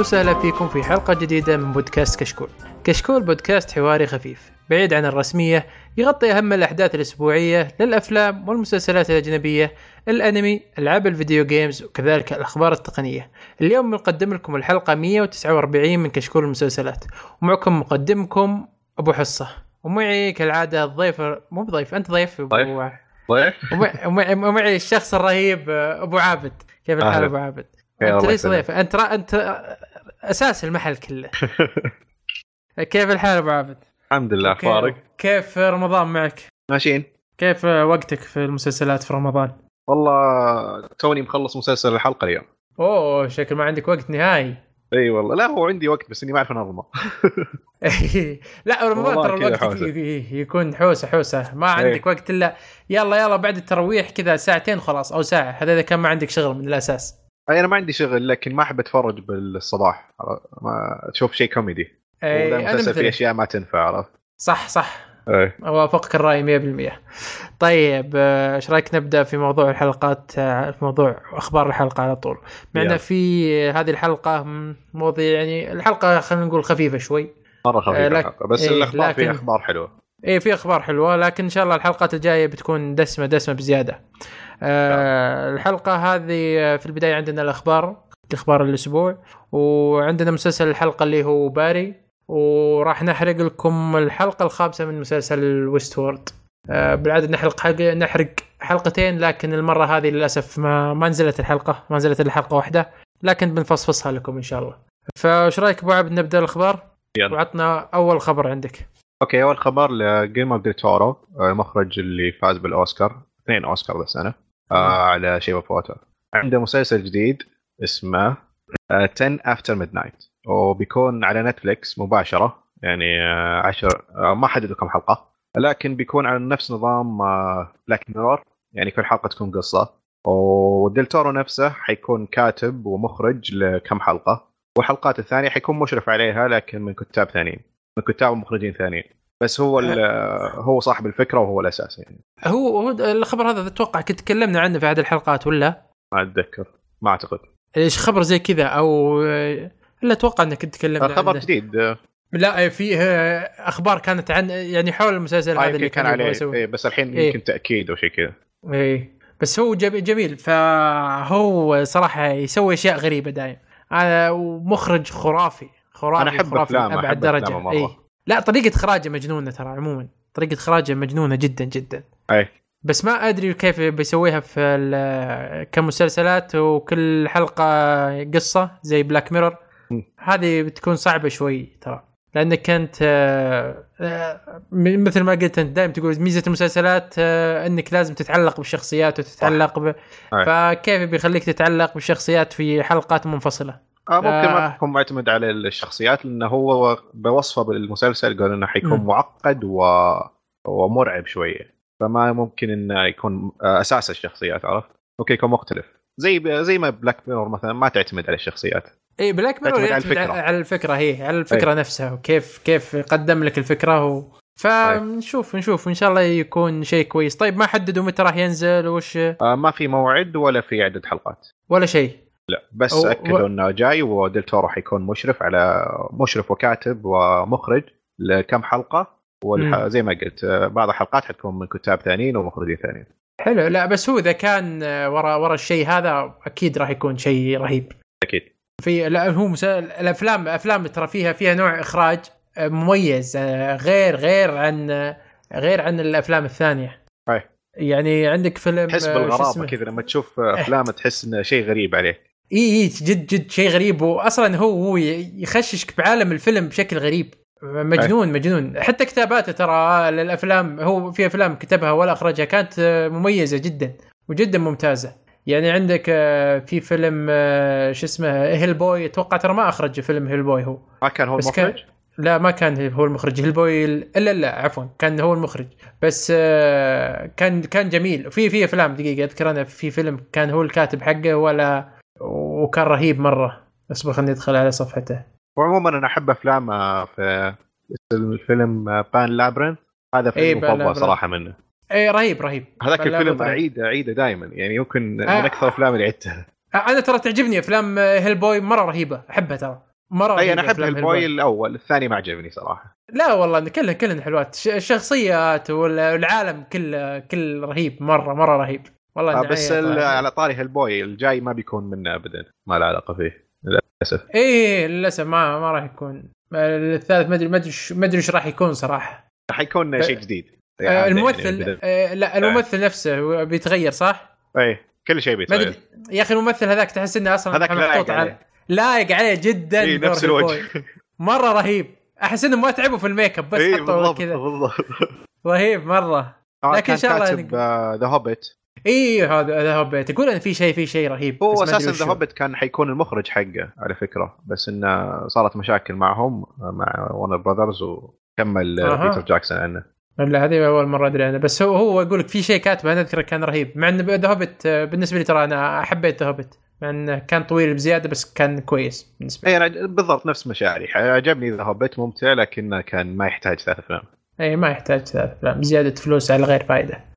وسهلا فيكم في حلقة جديدة من بودكاست كشكول. كشكول بودكاست حواري خفيف، بعيد عن الرسمية، يغطي أهم الأحداث الأسبوعية للأفلام والمسلسلات الأجنبية، الأنمي، ألعاب الفيديو جيمز وكذلك الأخبار التقنية. اليوم بنقدم لكم الحلقة 149 من كشكول المسلسلات، ومعكم مقدمكم أبو حصة، ومعي كالعادة الضيف مو بضيف أنت ضيف ضيف. أبو ضيف ومعي- ومعي الشخص الرهيب أبو عابد كيف الحال. أبو عابد؟ أنت يسلمك. ضيف أنت را... أنت أساس المحل كله كيف الحال أبو عابد؟ الحمد لله كيف- أخبارك كيف رمضان معك؟ ماشيين كيف وقتك في المسلسلات في رمضان؟ والله توني مخلص مسلسل الحلقة اليوم أوه شكل ما عندك وقت نهائي إي والله لا هو عندي وقت بس إني ما أعرف انظمه لا رمضان ترى الوقت حوسة. يكون حوسة حوسة ما. عندك وقت إلا يلا يلا بعد التراويح كذا ساعتين خلاص أو ساعة هذا إذا كان ما عندك شغل من الأساس أنا ما عندي شغل لكن ما أحب أتفرج بالصباح. ما أشوف شيء كوميدي. ولا أنا مثلك. أشياء ما تنفع عرفت؟ صح صح. أي. أوافقك الرأي 100% طيب آه، إيش رأيك نبدأ في موضوع الحلقات؟ آه، في موضوع أخبار الحلقة على طول. معنا. في هذه الحلقة مواضيع يعني الحلقة خلينا نقول خفيفة شوي. مرة آه، خفيفه لك-. بس إيه، الأخبار فيها لكن- أخبار حلوة. اي في أخبار حلوة لكن إن شاء الله الحلقات الجاية بتكون دسمة دسمة بزيادة. آه الحلقة هذه في البداية عندنا الأخبار أخبار الأسبوع وعندنا مسلسل الحلقة اللي هو باري وراح نحرق لكم الحلقة الخامسة من مسلسل ويست وورد آه بالعادة نحرق حلق نحرق حلقتين لكن المرة هذه للأسف ما ما نزلت الحلقة ما نزلت إلا حلقة واحدة لكن بنفصفصها لكم إن شاء الله. فايش رأيك أبو عبد نبدأ الأخبار؟ يلا. وعطنا أول خبر عندك. Okay أول خبر ل Guillermo del Toro المخرج اللي فاز بالأوسكار اثنين أوسكار ذا السنة آه على Shape of عنده مسلسل جديد اسمه آه 10 After Midnight وبيكون على Netflix مباشرة يعني آه عشر آه ما حددوا كم حلقة لكن بيكون على نفس نظام آه Black Mirror يعني كل حلقة تكون قصة. و Del Toro نفسه حيكون كاتب ومخرج لكم حلقة والحلقات الثانية حيكون مشرف عليها لكن من كتاب ثانيين من كتاب ومخرجين ثانيين. بس هو ال- هو صاحب الفكرة وهو الأساس يعني. هو الخبر هذا أتوقع كنت تكلمنا عنه في أحد الحلقات ولا؟ ما أتذكر. ما أعتقد. إيش خبر زي كذا أو الا أتوقع إنك كنت تكلمنا خبر عنه. جديد آه، لا فيه أخبار كانت عن يعني حول المسلسل آه، هذا اللي كان كان عليه. إيه بس الحين إيه. يمكن تأكيد أو شيء كذا. اي بس هو جميل, فهو صراحة يسوي أشياء غريبة دائما أنا ومخرج خرافي. خرافي أنا أحب خرافي أفلامه، أبعد درجة. اي لا طريقة إخراجه مجنونة ترى عموما. طريقة إخراجه مجنونة جدا جدا. أي. بس ما أدري كيف بيسويها في كمسلسلات وكل حلقة قصة زي بلاك ميرور. هذه بتكون صعبة شوي ترى. لأنك أنت آه، آه، مثل ما قلت أنت دائما تقول ميزة المسلسلات آه، إنك لازم تتعلق بالشخصيات وتتعلق ب... فكيف بيخليك تتعلق بالشخصيات في حلقات منفصلة؟ آه ممكن آه. ما تكون معتمد على الشخصيات لأنه هو بوصفه بالمسلسل قال إنه حيكون مم. معقد و... ومرعب شوية. فما ممكن إنه يكون آه، أساس الشخصيات عرفت؟ ممكن يكون مختلف. زي زي ما Black Mirror مثلا ما تعتمد على الشخصيات. اي Black Mirror تعتمد على يعتمد الفكرة. على الفكرة هي على الفكرة نفسها وكيف كيف قدم لك الفكرة و... فنشوف نشوف. إن شاء الله يكون شيء كويس. طيب ما حددوا متى راح ينزل؟ وش؟ آه ما في موعد ولا في عدد حلقات. ولا شيء. لا بس أو- أكدوا و- إنه جاي وديل تورو حيكون مشرف على مشرف وكاتب ومخرج لكم حلقة والح... زي ما قلت بعض الحلقات حتكون من كتاب ثانيين ومخرجين ثانيين. حلو لا بس هو إذا كان ورا ورا الشيء هذا أكيد راح يكون شيء رهيب. أكيد. في لا هو مسا... الافلام افلام ترى فيها فيها نوع إخراج مميز آه، غير غير عن غير عن الأفلام الثانية. أي. يعني عندك فيلم تحس آه، بالغرابة؟ كذا لما تشوف أفلام تحس إنه شيء غريب عليك. إي إي جد جد شيء غريب. واصلا هو هو يخششك بعالم الفيلم بشكل غريب. مجنون مجنون. حتى كتاباته ترى للافلام هو في أفلام كتبها ولا أخرجها كانت مميزة جدا وجدا ممتازة. يعني عندك آه، في فيلم آه، شو اسمه Hellboy أتوقع ترى ما أخرج فيلم Hellboy هو. ما كان هو كان- المخرج لا ما كان هو المخرج. Hellboy الا لا عفوا كان هو المخرج. بس آه، كان كان جميل. في في أفلام دقيقة أذكر أنا في فيلم كان هو الكاتب حقه ولا وكان رهيب مرة. اصبر خليني أدخل على صفحته. وعموما أنا أحب أفلام آه، في الفيلم آه، Pan's Labyrinth هذا إيه، فيلم بان مفضل. صراحة منه. اي رهيب رهيب. هذاك الفيلم. اعيده اعيده دائما يعني يمكن من آه. أكثر الأفلام اللي عدتها. أنا ترى تعجبني أفلام Hellboy مرة رهيبة. أحبها ترى. مرة أي أنا أحب البوي هيل الأول. الثاني ما عجبني صراحة. لا والله كلهن كلهن حلوات. الشخصيات والعالم كله كل رهيب. مرة مرة رهيب. والله آه بس. على طاري هالبوي الجاي ما بيكون منه ابدا ما له علاقة فيه للأسف. إيه للأسف ما ما راح يكون. الثالث ما أدري ما أدري ما أدري إيش راح يكون صراحة. حيكون ب- شيء جديد. آه يعني الممثل بدل- آه لا الممثل نفسه بيتغير صح؟ اي كل شيء بيتغير. يا أخي الممثل هذاك تحس إنه أصلا هذاك لايق عليه. لايق عليه جدا اي دور نفس الوجه. مرة رهيب. أحس انهم ما تعبوا في ال make up بس اي حطوا كذا. رهيب مرة. لكن إن شاء الله ذا هوبيت إي هذا هذا هوبيت يقول إن في شيء في شيء رهيب هو أساسا. ذا هوبيت كان حيكون المخرج حقه على فكرة. بس إنه صارت مشاكل معهم مع Warner Brothers وكمل أها. Peter Jackson عنه. لا هذه أول مرة أدري عنه. بس هو هو يقول لك في شيء كاتبه أنا أذكره كان رهيب. مع انه The Hobbit بالنسبة لي ترى أنا حبيت The Hobbit مع انه كان طويل بزيادة بس كان كويس بالنسبة لي. إي أنا بالضبط نفس مشاعري عجبني The Hobbit ممتع لكنه كان ما يحتاج ثلاث أفلام. إي ما يحتاج ثلاث أفلام. زيادة فلوس على غير فائده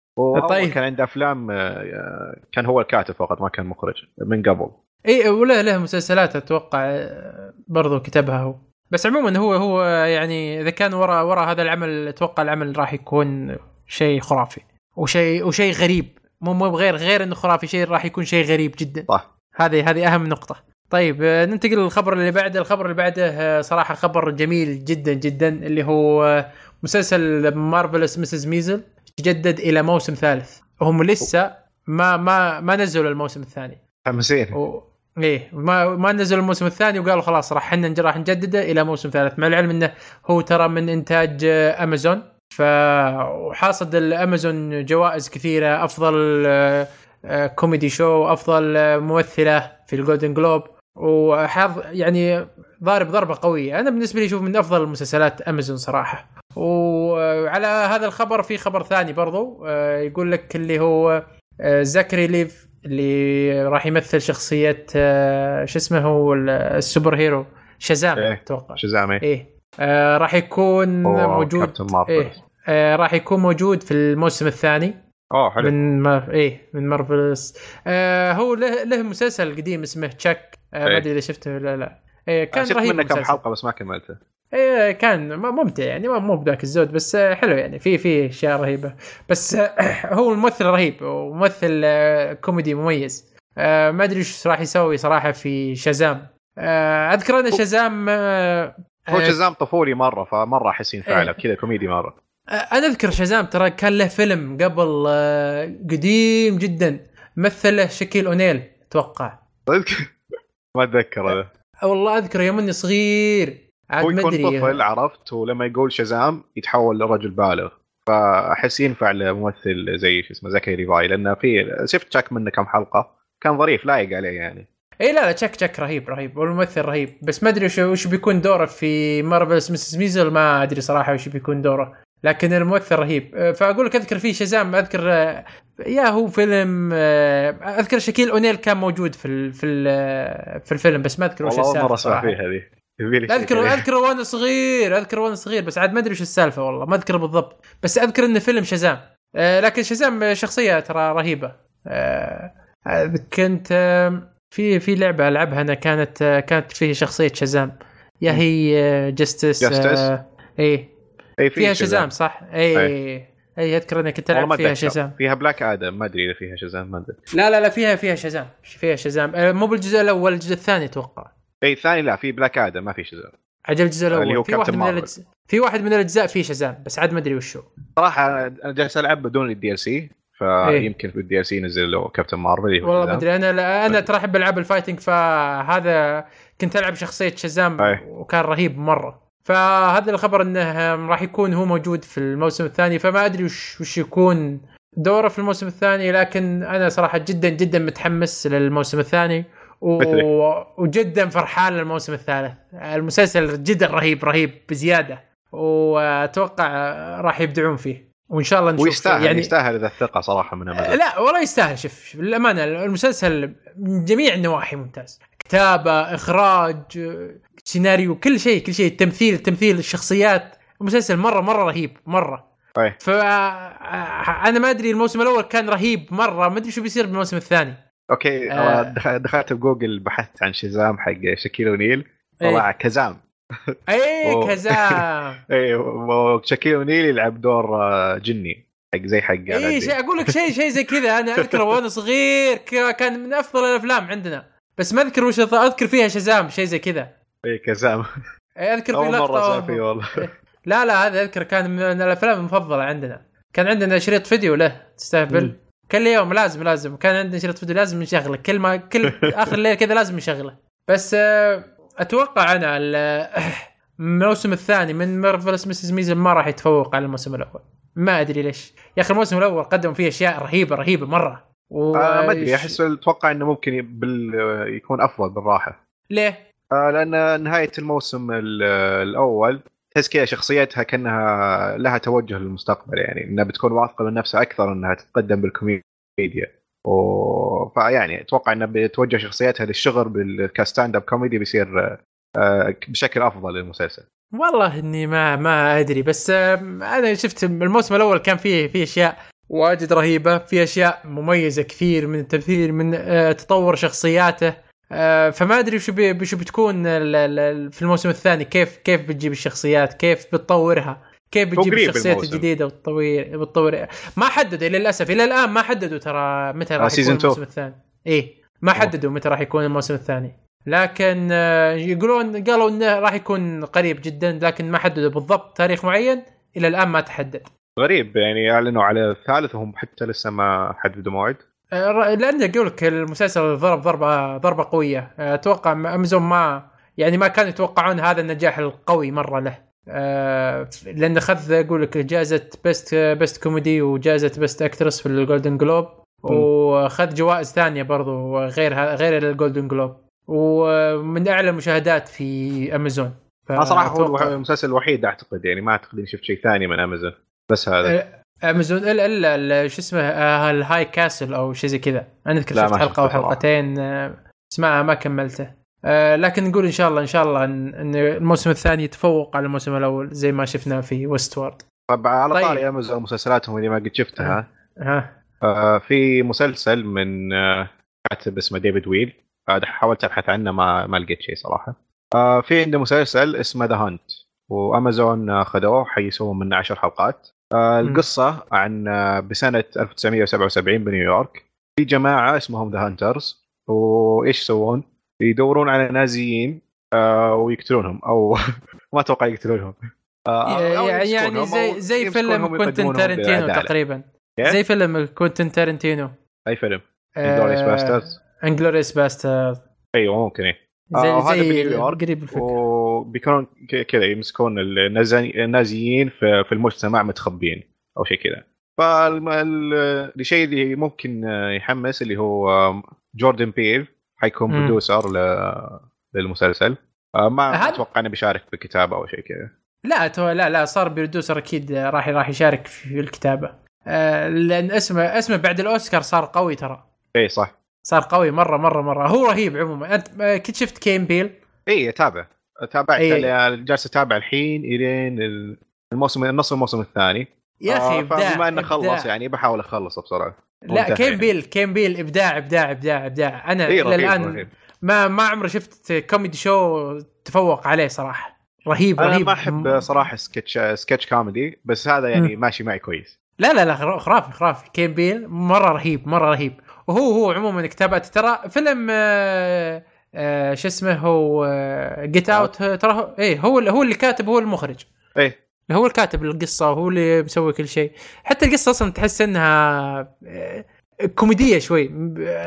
طيب. كان عنده أفلام آه، كان هو الكاتب فقط ما كان مخرج من قبل. اي وله له مسلسلات أتوقع آه، برضو كتبها هو. بس عموما هو هو يعني إذا كان ورا ورا هذا العمل أتوقع العمل راح يكون شيء خرافي وشيء وشيء غريب. مو مو غير غير إنه خرافي شيء راح يكون شيء غريب جدا. صح. هذه هذه أهم نقطة. طيب آه، ننتقل للخبر اللي بعده، الخبر اللي بعده آه، صراحة خبر جميل جدا جدا اللي هو آه، مسلسل مارفلس مسز ميزل تجدد إلى موسم ثالث، هم لسه ما ما ما نزلوا الموسم الثاني. متحمسين و... إيه ما ما نزلوا الموسم الثاني وقالوا خلاص راح إحنا راح نجدده إلى موسم ثالث. مع العلم إنه هو ترى من إنتاج أمازون. ف وحاصد الأمازون جوائز كثيرة أفضل آه، آه، comedy show أفضل آه، ممثلة في ال Golden Globe وحظ يعني ضارب ضربة قوية. أنا بالنسبة لي أشوف من أفضل مسلسلات امازون صراحة. وعلى هذا الخبر في خبر ثاني برضو آه، يقول لك اللي هو آه، Zachary Levi اللي راح يمثل شخصية آه، شو اسمه هو ال- ال super hero شازام إيه. أتوقع. شزامي إيه. آه راح يكون موجود إيه. آه راح يكون موجود في الموسم الثاني. أوه حلو. من ما إيه من Marvelous. آه هو له له مسلسل قديم اسمه Chuck آه ما إيه. أدري إذا شفته ولا لا. إيه كان شفت رهيب منه كم. حلقة بس ما كملته. إيه كان ممتع يعني مو بذاك الزود بس آه، حلو يعني. في في أشياء رهيبة. بس آه، هو الممثل رهيب وممثل آه، كوميدي مميز. آه، ما أدري إيش راح يسوي صراحة في شازام. آه، أذكر أن شازام آه، هو آه، شزام طفولي مرة فمرة احس ينفع له إيه. كذا كوميدي مرة. أنا أذكر شازام ترى كان له فيلم قبل آه، قديم جدا مثله Shaquille O'Neal أتوقع. ما اتذكر هذا والله أذكر يوم إني صغير. عاد هو ما يكون طفل عرفت؟ ولما يقول شزام يتحول لرجل بالغ. فأحس ينفع لممثل زي شو اسمه Zachary Levi لأنه في شفت Chuck منه كم حلقة. كان ظريف لايق عليه يعني. اي لا لا Chuck Chuck رهيب رهيب. والممثل رهيب. بس ما أدري وش وش بيكون دوره في Marvelous Mrs. Maisel ما أدري صراحة وش بيكون دوره. لكن الممثل رهيب أه، فأقول لك أذكر في شزام أذكر أه، يا هو فيلم أه، أذكر Shaquille O'Neal كان موجود في ال في ال في الفيلم بس ما أذكر وش والله أول مرة السالفة أسمع. فيها شيء أذكر. أذكر وأنا صغير أذكر وأنا صغير بس عاد ما أدري وش السالفة والله ما أذكر بالضبط بس أذكر انه فيلم شزام لكن شزام شخصية ترى رهيبة كنت في في لعبة ألعبها أنا كانت كانت فيه شخصية شزام يا. هي Injustice Injustice؟ اي اي في فيها شزام صح؟ اي أي. أي أذكر اني كنت العب فيها شزام. فيها Black Adam ما أدري إذا فيها شزام ما أدري. لا لا لا فيها فيها شزام. فيها شزام. آه، مو بالجزء الأول الجزء الثاني أتوقع. اي الثاني لا في Black Adam ما في شزام. عجب الجزء اللي هو الأول في واحد من. الاجزاء في واحد من الأجزاء فيه شزام بس عاد ما أدري وش هو صراحة أنا جالس ألعب بدون ال DLC فيمكن في ال DLC ينزل له Captain Marvel إيه. والله ما. أدري. أنا لا أنا ترى أحب ألعاب ال fighting فهذا كنت ألعب شخصية شزام أي. وكان رهيب مرة. فهذا الخبر إنه راح يكون هو موجود في الموسم الثاني. فما أدري وش وش يكون دوره في الموسم الثاني لكن أنا صراحة جدا جدا متحمس للموسم الثاني. و... وجدا فرحان للموسم الثالث. المسلسل جدا رهيب رهيب بزيادة. وأتوقع راح يبدعون فيه. وإن شاء الله نشوف ويستاهل يعني يستاهل ذا الثقة صراحة من أمازون. لا والله يستاهل. شوف، للأمانة المسلسل من جميع النواحي ممتاز. كتابة إخراج سيناريو كل شيء كل شيء التمثيل تمثيل الشخصيات المسلسل مرة مرة رهيب مرة أي. ف أنا ما أدري الموسم الأول كان رهيب مرة ما أدري شو بيصير بالموسم الثاني أوكي آه. دخ- دخلت بجوجل بحثت عن شزام حق شاكيل أونيل إيه. طلع كزام اي. كذا اي وشاكيل ونيل يلعب دور آه، جني حق زي حق اي ألادين. شيء أقول لك شيء شيء زي كذا أنا أذكره وأنا صغير كان من أفضل الأفلام عندنا بس ما أذكر وش أذكر فيها شزام شيء زي كذا. اي كزام. إيه، أذكر في أول مرة لقطة. صار فيه والله. لا لا هذا أذكر. كان من الأفلام المفضلة عندنا. كان عندنا شريط فيديو له تستهبل. كل يوم لازم لازم. كان عندنا شريط فيديو لازم نشغله كل ما كل آخر الليل كذا لازم نشغله بس آه، أتوقع أنا ال- الموسم الثاني من مارفلس مسز ميزل ما راح يتفوق على الموسم الأول. ما أدري ليش. يا أخي الموسم الأول قدم فيه أشياء رهيبة رهيبة مرة. و... آه ما أدري أحس أتوقع إنه ممكن بال... يكون أفضل بالراحة. ليه؟ آه لأن نهاية الموسم ال- الأول تحس كذا شخصيتها كأنها لها توجه للمستقبل يعني إنها بتكون واثقة من نفسها أكثر إنها تتقدم بالكوميديا. و... فيعني أتوقع إنها بتوجه شخصيتها للشغل بال... ك stand-up comedy بيصير آه، بشكل أفضل للمسلسل. والله إني ما ما أدري بس أنا شفت الموسم الأول كان فيه فيه أشياء واجد رهيبة. في أشياء مميزة كثير من التمثيل من آه، تطور شخصياته. آه، فما أدري بي- وش بتكون في الموسم الثاني. كيف كيف بتجيب الشخصيات؟ كيف بتطورها؟ كيف بتجيب الشخصيات. الجديدة وتطوير بتطور ما حددوا للأسف. إلى الآن ما حددوا ترى متى راح آه، يكون. الموسم الثاني. إيه ما. حددوا متى راح يكون الموسم الثاني. لكن يقولون قالوا إنه راح يكون قريب جدا لكن ما حددوا بالضبط تاريخ معين. إلى الآن ما تحدد. غريب يعني أعلنوا على الثالث وهم حتى لسه ما حددوا موعد. آه، لأن يقول لك المسلسل ضرب ضربة ضربة قوية. آه، أتوقع أمازون ما يعني ما كانوا يتوقعون هذا النجاح القوي مرة له. آه، لأنه أخذ يقول لك جائزة best best comedy وجائزة best actress في ال Golden Globe وأخذ جوائز ثانية برضو غير غير ال Golden Globe ومن أعلى المشاهدات في أمازون. صراحة هو المسلسل الوحيد أعتقد يعني ما أعتقد إني شفت شيء ثاني من أمازون. بس هذا. امازون الا الا الا شو اسمه آه، ال High Castle أو شيء زي كذا. أنا أذكر شفت حلقة أو. حلقتين آه، بس ما ما كملته. آه، لكن نقول إن شاء الله إن شاء الله ان إن الموسم الثاني يتفوق على الموسم الأول زي ما شفنا في Westworld طب على طيب. طاري امازون مسلسلاتهم اللي ما قد شفتها. ها. آه في مسلسل من آه كاتب اسمه ديفيد ويل آه حاولت أبحث عنه ما ما لقيت شيء صراحة. آه في عنده مسلسل اسمه The Hunt وأمازون خذوه حيسووا منه 10 حلقات. القصة عن آه بسنة 1977 بنيويورك في جماعة اسمهم The Hunters وإيش يسوون؟ يدورون على نازيين آه ويقتلونهم أو ما أتوقع يقتلونهم. آه يعني يعني زي زي فيلم كوينتن تارنتينو. تقريبا. كيف؟ زي فيلم كوينتن تارنتينو. أي فيلم؟ Inglourious Basterds Inglourious Basterds أيوه ممكن إيه. زي آه، زي قريب الفكرة وبيكونون ك- كذا يمسكون النازي- النازيين في في المجتمع متخبين أو شيء كذا. فالشيء اللي ممكن آه، يحمس اللي هو آه، جوردن بيل حيكون. برودوسر للمسلسل. آه، ما أتوقع إنه بيشارك بالكتابه أو شيء كذا. لا لا لا صار برودوسر أكيد راح راح يشارك في الكتابة. آه، لأن اسمه اسمه بعد الأوسكار صار قوي ترى. اي صح. صار قوي مرة مرة مرة. هو رهيب عموما. أنت كنت شفت كين بيل؟ اي أتابع. تابعت إيه. جالس أتابع الحين إلين الموسم نص الموسم الثاني. يا أخي آه، إبداع فبما إنه خلص. يعني بحاول أخلصه بسرعة. لا Key and يعني. Peele Key and Peele إبداع إبداع إبداع إبداع. أنا إلى رهيب الان رهيب. ما ما عمري شفت comedy show تفوق عليه صراحة. رهيب أنا رهيب. ما أحب صراحة sketch sketch comedy بس هذا يعني ماشي معي كويس. لا لا لا خرا- خرافي خرافي. Key and Peele مرة رهيب مرة رهيب. وهو هو عموما كتابات ترى فيلم آه آه شو اسمه هو Get Out ترى هو إيه هو اللي هو اللي كاتب هو المخرج. إيه. هو الكاتب القصة وهو اللي مسوي كل شيء. حتى القصة أصلا تحس إنها آه، كوميدية شوي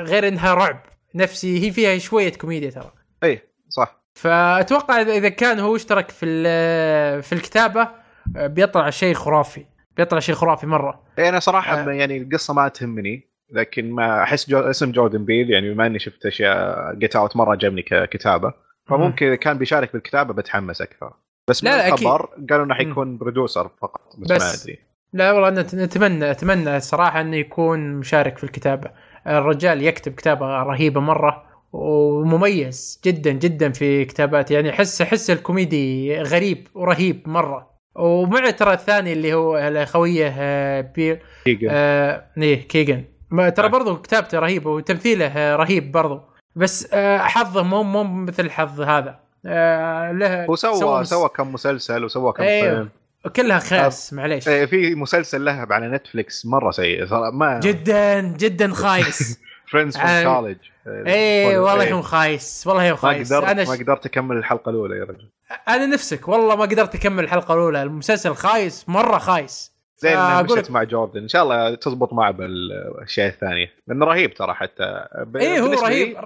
غير إنها رعب نفسي. هي فيها شوية كوميديا ترى. إيه صح. فأتوقع إذا كان هو اشترك في ال- في الكتابة آه، بيطلع شيء خرافي. بيطلع شيء خرافي مرة. إيه أنا صراحة آه. يعني القصة ما تهمني. لكن ما أحس جو اسم جوردن بيل يعني بما إني شفت أشياء Get Out مرة عجبني ككتابه فممكن إذا كان بيشارك بالكتابة بتحمس أكثر. بس من لا، لا،. الخبر قالوا إنه حيكون producer فقط بس, بس. ما أدري. لا والله نتمنى اتمنى صراحة إنه يكون مشارك في الكتابة. الرجال يكتب كتابة رهيبة مرة ومميز جدا جدا في كتاباته يعني احس أحس الكوميدي غريب ورهيب مرة. ومع ترى الثاني اللي هو خوية آه، بير كيجن. آه إيه كيجن. ما ترى. برضو كتابته رهيبه وتمثيله رهيب برضو. بس آه، حظه مو مو مثل حظ هذا. آه، له هو سوى كم مسلسل وسوى كم أيوه. فيلم. كلها خاس معليش. إيه، في مسلسل له على نتفلكس مرة سيء ما جدا جدا خايس. Friends from College إيه والله هو خايس والله ما خايس. قدرت أنا ما ش... قدرت أكمل الحلقة الأولى يا رجل. أنا نفسك والله ما قدرت أكمل الحلقة الأولى. المسلسل خايس مرة خايس. زين فأقول مشت مع جوردن. إن شاء الله تزبط معه بالأشياء الثانية. لأنه رهيب ترى حتى. ب- إيه هو رهيب.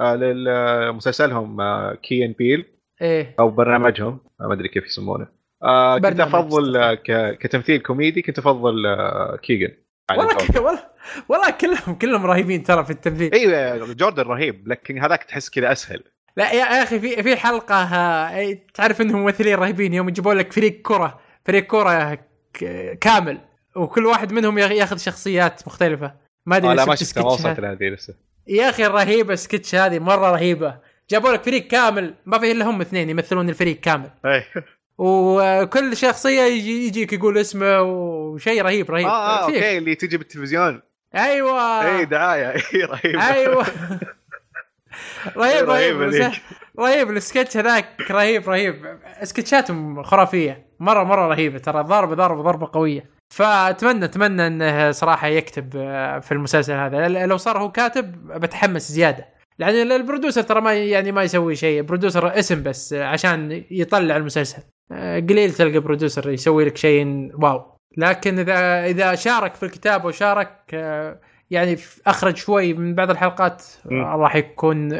آه، لمسلسلهم Key and Peele إيه. أو برنامجهم. آه، ما أدري كيف يسمونه. آه كنت أفضل آه، ك... كتمثيل كوميدي كنت أفضل آه، كيجن على والله جوردن. ك- والله والله كلهم كلهم رهيبين ترى في التمثيل. أيوه جوردن رهيب لكن هذاك تحس كذا أسهل. لا يا أخي في في حلقة آه، تعرف إنهم ممثلين رهيبين يوم يجيبوا لك فريق كرة. فريق كرة كامل. وكل واحد منهم ياخ- ياخذ شخصيات مختلفة. ما أدري آه لا ما شفت شفتها ما وصلت لهذه لسه. يا أخي رهيبة سكتش هذه مرة رهيبة. جابوا لك فريق كامل ما في إلا هم اثنين يمثلون الفريق كامل. إيه. وكل شخصية يجي يجيك يقول اسمه وشيء رهيب رهيب. آه فيه. أوكي اللي تجي بالتلفزيون. أيوه. إي دعاية. إي رهيب أيوه. رهيب رهيب. رهيب السكتش هذاك رهيب رهيب. سكتشاتهم خرافية. مرة مرة رهيبة. ترى ضربه ضربه ضربة قوية. فأتمنى أتمنى إنه صراحة يكتب آه، في المسلسل هذا. لو صار هو كاتب بتحمس زيادة. يعني البرودوسر ترى ما يعني ما يسوي شيء. البرودوسر اسم بس آه، عشان يطلع المسلسل. آه، قليل تلقى برودوسر يسوي لك شيء واو. لكن إذا إذا شارك في الكتابه وشارك يعني أخرج شوي من بعض الحلقات راح يكون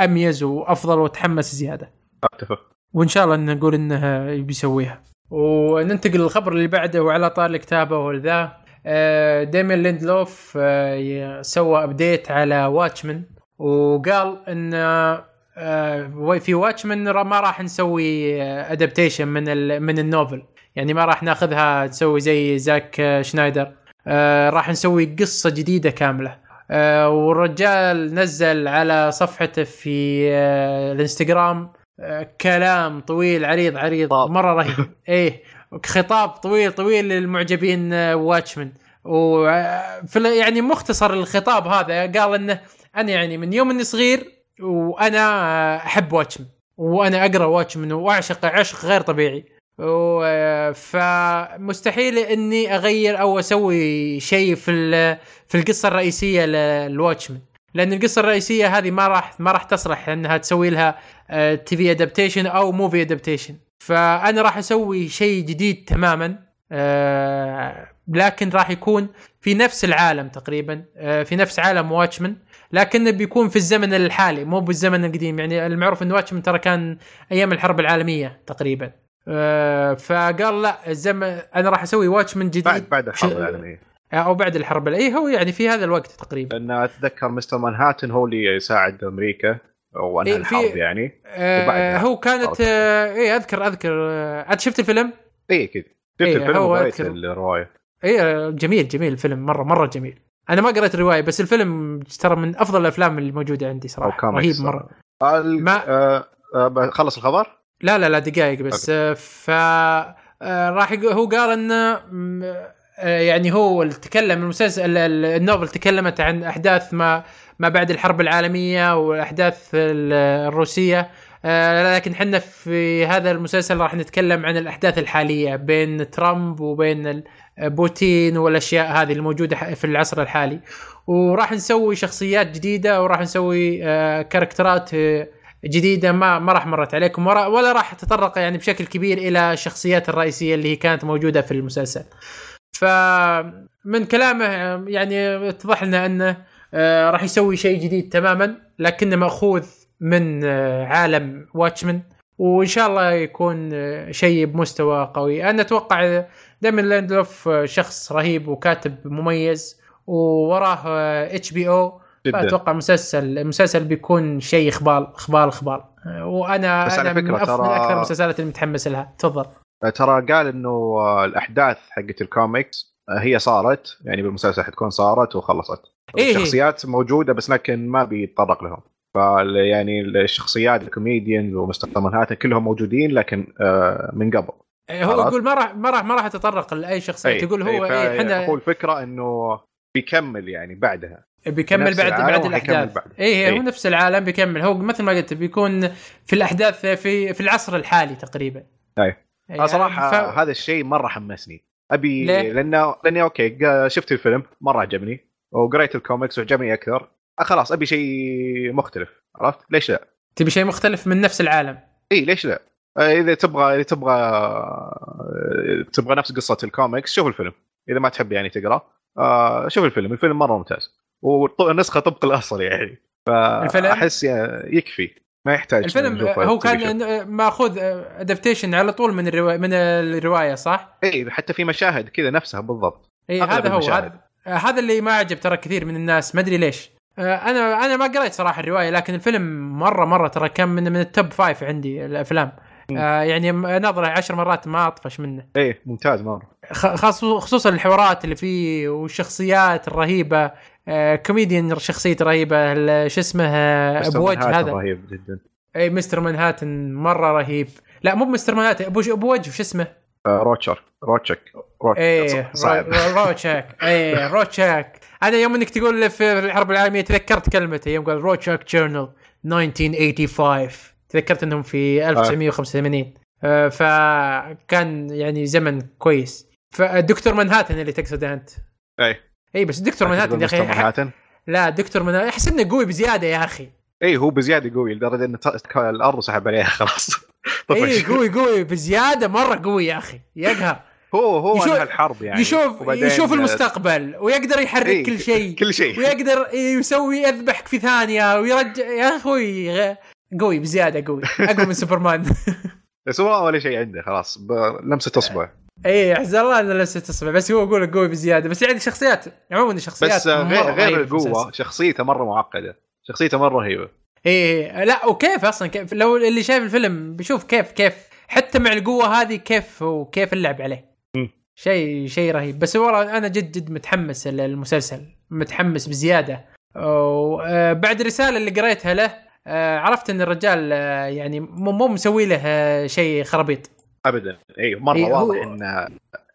اميز وافضل وتحمس زيادة. أتفق. وإن شاء الله نقول إنه بيسويها وننتقل للخبر اللي بعده وعلى طاري الكتابة والذا. آه، ديمن ليندلوف آه، سوى update على Watchmen وقال إن آه، في Watchmen ما راح نسوي adaptation من من ال novel يعني ما راح ناخذها نسوي زي زاك سنايدر. راح نسوي قصة جديدة كاملة. والرجال نزل على صفحته في آه، الانستغرام آه، كلام طويل عريض عريض. مرة رهيب. إيه خطاب طويل طويل للمعجبين آه، واتشمان وفي يعني مختصر الخطاب هذا قال إنه أنا يعني من يوم إني صغير وأنا آه، أحب واتشمان وأنا أقرأ واتشمان وأعشق عشق غير طبيعي. فمستحيل إني أغير أو أسوي شيء في في القصة الرئيسية للواتشمان لأن القصة الرئيسية هذه ما راح ما راح تصلح انها تسوي لها TV adaptation أو movie adaptation فأنا راح أسوي شيء جديد تماما آه، لكن راح يكون في نفس العالم تقريبا آه، في نفس عالم Watchmen لكنه بيكون في الزمن الحالي مو بالزمن القديم. يعني المعروف إن Watchmen ترى كان أيام الحرب العالمية تقريبا. آه، فقال لا الزمن أنا راح أسوي Watchmen جديد. بعد بعد الحرب ش- العالميه أو بعد الحرب. إي هو يعني في هذا الوقت تقريبا. لأن أتذكر مستر مانهاتن هو اللي يساعد أمريكا وانهى إيه، الحرب يعني. آه هو كانت آه إي اذكر أذكر. آه أنت شفت الفيلم؟ إي أكيد. شفت إيه، الفيلم وقريت. الرواية. إي آه، جميل جميل الفيلم. مره مرة جميل. أنا ما قريت الرواية بس الفيلم ترى من أفضل الأفلام اللي موجوده عندي صراحة. رهيب مرة. ما- آه، آه، خلص الخبر؟ لا لا لا دقائق بس. آه، ف آه، راح هو قال انه آه، يعني هو تكلم المسلسل ال- ال- النوفل تكلمت عن أحداث ما ما بعد الحرب العالمية والاحداث ال- الروسية. لكن إحنا في هذا المسلسل راح نتكلم عن الأحداث الحالية بين ترامب وبين بوتين والأشياء هذه الموجودة في العصر الحالي. وراح نسوي شخصيات جديدة وراح نسوي كاركترات جديدة ما ما راح مرت عليكم ولا, راح تتطرق يعني بشكل كبير إلى الشخصيات الرئيسية اللي هي كانت موجودة في المسلسل. فمن كلامه يعني اتضح لنا أنه آه، راح يسوي شيء جديد تماما لكنه مأخوذ من آه، عالم واتشمان وإن شاء الله يكون آه، شيء بمستوى قوي أنا أتوقع دايما لاندلوف شخص رهيب وكاتب مميز ووراه HBO جدا فاتوقع مسلسل المسلسل بيكون شيء خبال خبال خبال وأنا بس على أنا من, فكرة. من ترى- أكثر المسلسلات اللي متحمس لها تفضل ترى قال إنه الأحداث حقت الكوميكس هي صارت يعني بالمسلسل حتكون صارت وخلصت إيه. الشخصيات موجودة بس لكن ما بيتطرق لهم يعني الشخصيات الكوميديانز ومستر مانهاتن كلهم موجودين لكن آه، من قبل هو خلاص. يقول ما راح ما راح ما راح اتطرق لأي شخصية أي. تقول هو فا- إحنا هو الفكرة إنه بيكمل يعني بعدها بيكمل نفس بعد العالم بعد. الاحداث. اي هو إيه. نفس العالم بيكمل. هو مثل ما قلت بيكون في الأحداث في في العصر الحالي تقريبا. أي. إيه، أنا صراحة ف- هذا الشيء مرة حمسني. أبي ليه؟ لأنه لأني okay شفت الفيلم مرة عجبني. وقريت الكوميكس وعجبني أكثر. آه، خلاص أبي شيء مختلف. عرفت؟ ليش لا؟ تبي شيء مختلف من نفس العالم؟ إي ليش لا؟ آه، إذا تبغى إذا تبغى آه، تبغى نفس قصة الكوميكس شوف الفيلم. إذا ما تحب يعني تقرأ. آه، شوف الفيلم. الفيلم مرة ممتاز. والنسخه طبق الأصل يعني؟ فأحس يعني يكفي ما يحتاج الفيلم هو. كان ماخوذ adaptation على طول من الروايه من الرواية صح؟ إي حتى في مشاهد كذا نفسها بالضبط إي هذا هو. هذا هذا اللي ما عجب ترى كثير من الناس ما أدري ليش أنا أنا ما قريت صراحة الرواية لكن الفيلم مرة مرة ترى كان من من ال top five عندي الأفلام. آه يعني ناظره عشر مرات ما أطفش منه إي ممتاز مرة خصوصا الحوارات اللي فيه والشخصيات الرهيبة كوميديان شخصية رهيبة ال- شو اسمه آه، أبو وجه منهاتن هذا. رهيب جدا. إي مستر مانهاتن مرة رهيب. لا مو مستر مانهاتن أبو أبو وجه شو اسمه؟ آه، Rorschach Rorschach. Rorschach إيه صعب Ror- Rorschach إيه Rorschach أنا يوم إنك تقول في الحرب العالمية تذكرت كلمته يوم قال Rorschach journal 1985 تذكرت إنهم في 1985 آه، فكان يعني زمن كويس. فدكتور منهاتن اللي تقصده أنت. إي. اي بس دكتور منهاتن يا أخي منهاتن لا دكتور منهاتن أحس إنه قوي بزيادة يا أخي. اي هو بزيادة قوي لدرجة ان الأرض سحب عليها خلاص. اي قوي قوي بزيادة مرة قوي يا احي يقهر. هو هو يشوف- الحرب يعني. يشوف يشوف المستقبل ويقدر يحرك إيه، كل شيء. كل شيء. ويقدر يسوي يذبحك في ثانية ويرجع يا أخوي قوي بزيادة قوي. أقوى من سوبرمان. بس هو ولا شيء عنده خلاص بلمسه اصبع اي احس الله إنه لسه تصبح. بس هو يقول قوي بزيادة. بس يعني شخصيات عموما شخصيات بس آه، غير غير القوة. شخصيته مرة معقدة. شخصيته مرة رهيبة. إيه لا وكيف أصلا؟ كيف؟ لو اللي شايف الفيلم بيشوف كيف كيف. حتى مع القوة هذه كيف وكيف اللعب عليه. شيء شيء رهيب. بس والله أنا جد جد متحمس للمسلسل. متحمس بزيادة. وبعد الرساله اللي قريتها له آه، عرفت إن الرجال آه، يعني مو مسوي له آه، شيء خرابيط. ابدا. اي مرة إيه، واضح انه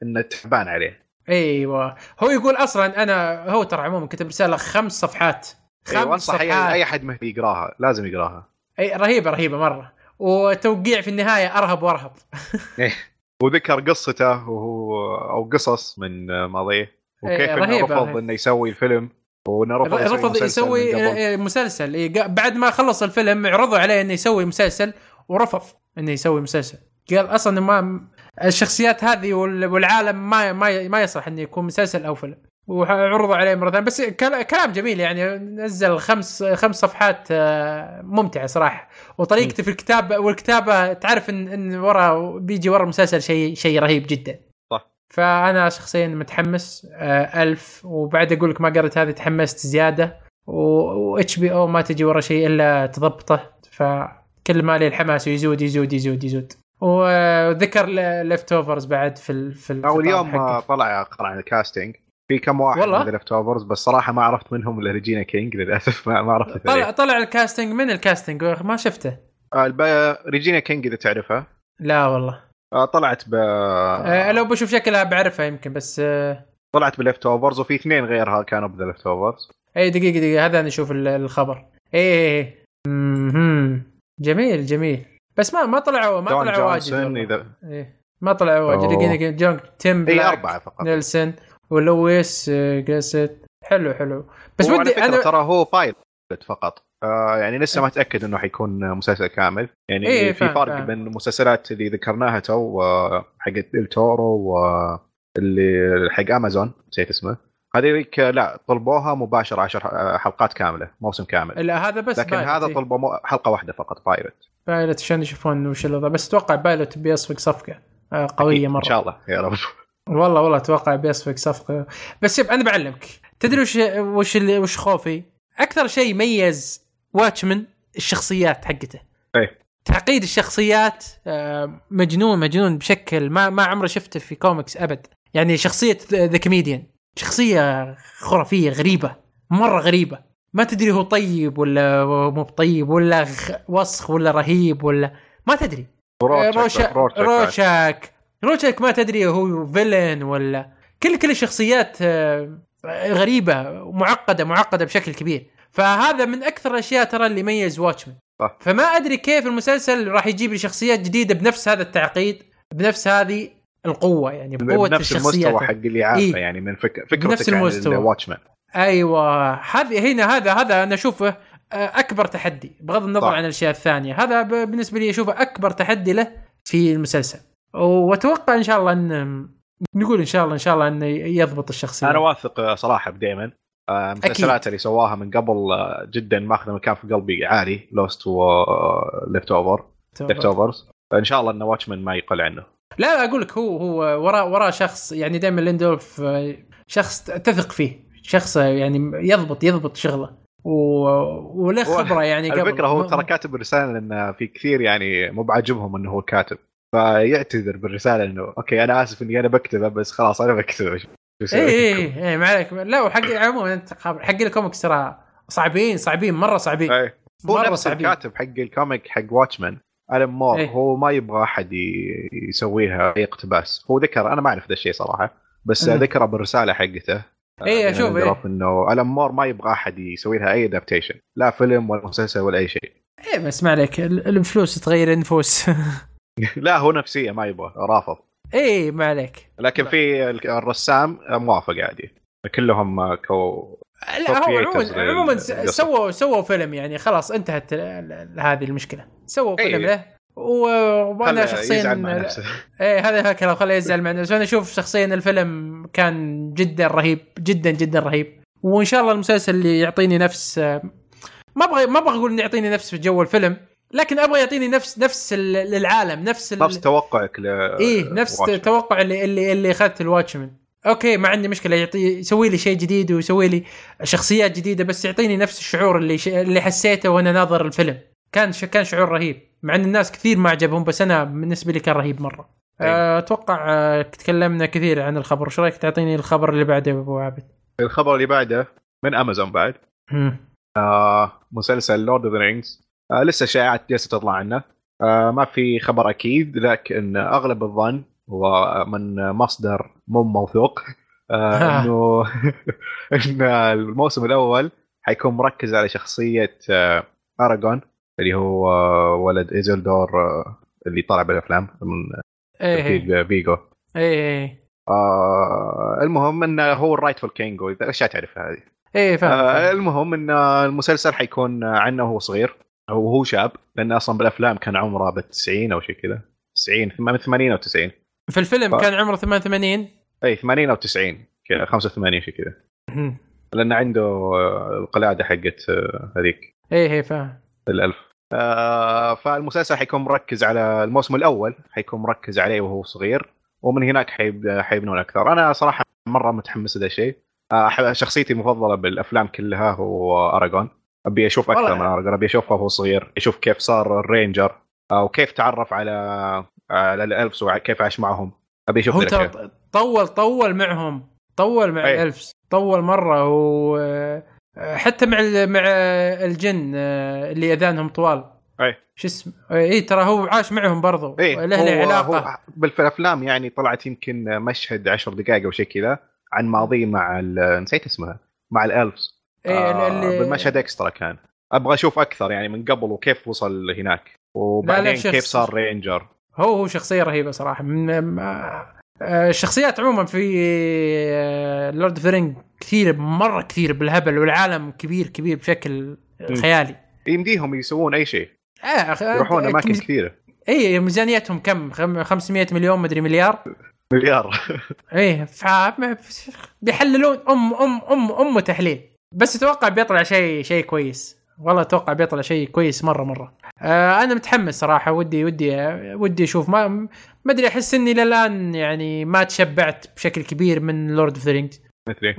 انه تعبان عليه. أيوه. هو يقول أصلا أنا هو ترى عموما كتب رسالة خمس صفحات. اي خمس وانصح أي- صفحات. أي أحد مهدي يقراها لازم يقراها. اي رهيبة رهيبة مرة. وتوقيع في النهاية أرهب وأرهب. وذكر قصته وهو أو قصص من ماضيه. وكيف إيه، إنه رهيبة، رفض رهيبة. إنه يسوي الفيلم. وانه رفض, رفض مسلسل يسوي. آه، مسلسل. إيه، قا- بعد ما خلص الفيلم عرضوا عليه إنه يسوي مسلسل ورفض إنه يسوي مسلسل. قال أصلا ما الشخصيات هذه وال- والعالم ما ما ما يصلح إنه يكون مسلسل أو فيلم. وعرضوا عليه مرة ثانية. بس كل- كلام جميل يعني. نزل خمس خمس صفحات آه، ممتعة صراحة. وطريقته في الكتاب والكتابة تعرف ان إن ورا بيجي ورا المسلسل شيء شيء رهيب جدا. صح. فأنا شخصيا متحمس آه، ألف. وبعد أقول لك ما قريت هذه تحمست زيادة. و HBO ما تجي ورا شيء إلا تضبطه. فكل ما لي الحماس يزود يزود يزود يزود. وذكر Leftovers بعد في ال HBO اليوم طلع قرأ عن ال casting في كم واحد والله؟ من Leftovers بس صراحة ما عرفت منهم إلا ريجينا كينج للأسف ما, ما عرفت طلع الثانية. طلع ال casting من ال casting ما شفته. آه، الب- ريجينا كينج إذا تعرفها لا والله. آه، طلعت ب آه لو بشوف شكلها بعرفها يمكن بس آه طلعت ب Leftovers وفي اثنين غيرها كانوا بذا Leftovers اي دقيقة دقيقة هذا نشوف ال- الخبر. اي مهم. جميل جميل. بس ما ما طلعوا ما طلعوا واجد. اذا إيه. ما طلعوا واجد. دقيقة جون تيم بليك أربعة فقط. نيلسون ولويس آه، جاسيت. حلو حلو. بس ودي أنا ترى هو pilot فقط. آه يعني لسه ما تأكد إنه حيكون مسلسل كامل. يعني إيه، في فرق فاهم. بين المسلسلات اللي ذكرناها تو حقت التورو واللي حق أمازون نسيت اسمه. هذيك لا طلبوها مباشرة عشر آه، حلقات كاملة موسم كامل. لا هذا بس لكن هذا طلبوا حلقة واحدة فقط pilot بايلوت عشان يشوفون وش الوضع؟ بس أتوقع بايلوت بيصفق صفقة آه، قوية مرة. ان شاء الله. يا رب. والله والله أتوقع بيصفق صفقة. بس شوف أنا بعلمك. تدري وش وش وش خوفي؟ أكثر شيء ميز Watchmen الشخصيات حقته. إيه. تعقيد الشخصيات آه، مجنون مجنون بشكل ما ما عمري شفته في كوميكس أبد. يعني شخصية The Comedian. شخصية خرافية غريبة مرة غريبة. ما تدري هو طيب ولا مو طيب ولا وسخ ولا رهيب ولا ما تدري Rorschach. Rorschach Rorschach ما تدري هو villain ولا كل كل الشخصيات آه، غريبة ومعقده معقدة بشكل كبير فهذا من أكثر الأشياء ترى اللي يميز واتشمان. فما أدري كيف المسلسل راح يجيب لي شخصيات جديدة بنفس هذا التعقيد بنفس هذه القوة يعني بقوة بنفس الشخصيات المستوى حق اللي عارفه إيه. يعني من فك... فكرتك بنفس المستوى. عن واتشمان أيوه. هذه هنا هذا هذا أنا أشوفه آه، أكبر تحدي بغض النظر صح. عن الأشياء الثانية. هذا بالنسبة لي أشوفه أكبر تحدي له في المسلسل. وأتوقع إن شاء الله ان نقول إن شاء الله إن شاء الله إنه يضبط الشخصية. أنا واثق صراحة بديمن آه، المسلسلات اللي سواها من قبل آه، جدا ماخذه مكان في قلبي عالي Lost و Leftover Leftovers إن شاء الله إن Watchmen ما يقل عنه. لا أقول لك هو هو وراه وراه شخص يعني دائما ليندلوف آه، شخص تثق فيه. شخص يعني يضبط يضبط شغله و... وله خبرة يعني قبل الفكرة هو ترى كاتب الرسالة لأن في كثير يعني مو بعاجبهم إنه هو كاتب فيعتذر بالرسالة إنه okay أنا آسف إني أنا بكتبه بس خلاص أنا بكتبه اي اي؟ اي ما عليك لا وحق عموما أنت حق الكوميكس ترى صعبين صعبين مرة صعبين إيه. هو مرة نفس صعبين. الكاتب حق ال comic حق Watchmen ألن مور إيه. هو ما يبغى أحد يسويها اي اقتباس هو ذكر أنا ما أعرف ذا الشيء صراحة بس أمم. ذكره بالرسالة حقته إيه، آه، أشوف، من إيه. إنه ألن مور ما يبغى أحد يسوي لها أي adaptation لا فيلم ولا مسلسل ولا أي شيء. إيه بس ما عليك ال- الفلوس تغير النفوس. لا هو نفسية ما يبغى رافض. إيه ما عليك. لكن في ال- الرسام موافق عادي. كلهم كو لا هو عموما عموما. سووا سووا فيلم يعني خلاص انتهت هذه المشكلة. سووا إيه. فيلم له. وأنا شخصيا إيه هذا هكذا خليه يزعل مع نفسه. أنا أشوف شخصيا الفيلم كان جدا رهيب جدا جدا رهيب. وإن شاء الله المسلسل اللي يعطيني نفس ما أبغى ما أبغى أقول إنه يعطيني نفس في جو الفيلم لكن أبغى يعطيني نفس نفس ال- العالم نفس نفس توقعك ل إيه نفس. توقع اللي اللي اللي أخذت الواتشمان أوكي ما عندي مشكلة يعطي يسوي لي شيء جديد ويسوي لي شخصيات جديدة بس يعطيني نفس الشعور اللي ش... اللي حسيته وأنا ناظر الفيلم. كان ش... كان شعور رهيب. مع إن الناس كثير ما عجبهم بس أنا بالنسبة لي كان رهيب مرة. أتوقع آه، تكلمنا كثير عن الخبر. وش رأيك تعطيني الخبر اللي بعده يا أبو عابد؟ الخبر اللي بعده من أمازون بعد. آه مسلسل Lord of the Rings آه لسه شائعات جالسة تطلع عنه. آه ما في خبر أكيد لكن أغلب الظن هو من مصدر مو موثوق. آه إنه إن الموسم الأول حيكون مركز على شخصية آه أراغورن اللي هو ولد ايزلدور آه اللي طلع بالأفلام من إيه إيه. ترتيب فيجو إيه إيه آه المهم انه هو الرايتفul كينج أشياء تعرفها هذه. إيه فاهم آه. المهم إن المسلسل حيكون عنه وهو صغير وهو شاب لأن أصلا بالأفلام كان عمره ب 90 أو شيء كذا. 90 من 80 أو 90 في الفيلم ف- كان عمره 88 اي 80 أو 90 كذا 85 شيء كذا. لأن عنده آه، القلاده حقت آه، هذيك. إيه إيه فاهم. الألف. آه فالمسلسل حيكون مركز على الموسم الأول حيكون مركز عليه وهو صغير ومن هناك حيب- حيبنون أكثر. أنا صراحة مرة متحمس لهذا الشيء. آه شخصيتي المفضلة بالأفلام كلها هو أراغورن أبي أشوف أكثر والله. من أراغورن أبي أشوفه وهو صغير. أشوف كيف صار ال ranger آه وكيف تعرف على على ال elves وكيف عاش معهم. هو الأشياء. ترى طول طول معهم. طول مع أي. ال elves. طول مرة و آه، حتى مع مع الجن آه، اللي أذانهم طوال. أي. شو اسمه اي ترى هو عاش معهم برضو. إيه له علاقه هو بالأفلام يعني طلعت يمكن مشهد 10 دقائق أو شيء كذا عن ماضيه مع نسيت اسمها مع ال elves. إيه آه اللي- بالمشهد extra كان. أبغى أشوف أكثر يعني من قبل وكيف وصل هناك وبعدين كيف صار ranger هو هو شخصية رهيبة صراحة. من آه، الشخصيات عموما في Lord of Ring كثير مرة كثير بالهبل والعالم كبير كبير بشكل خيالي. يمديهم يسوون أي شيء. آه أخ- يروحون أماكن ميز- كثيرة. إي ميزانيتهم كم؟ خم- 500 مليون مدري مليار؟ مليار. إيه ف بيحللون أم أم أم أم تحليل بس أتوقع بيطلع شيء شيء كويس. والله أتوقع بيطلع شيء كويس مرة مرة. آه أنا متحمس صراحة ودي ودي ودي أشوف. ما ما أدري أحس إني للآن يعني ما تشبعت بشكل كبير من Lord of the Rings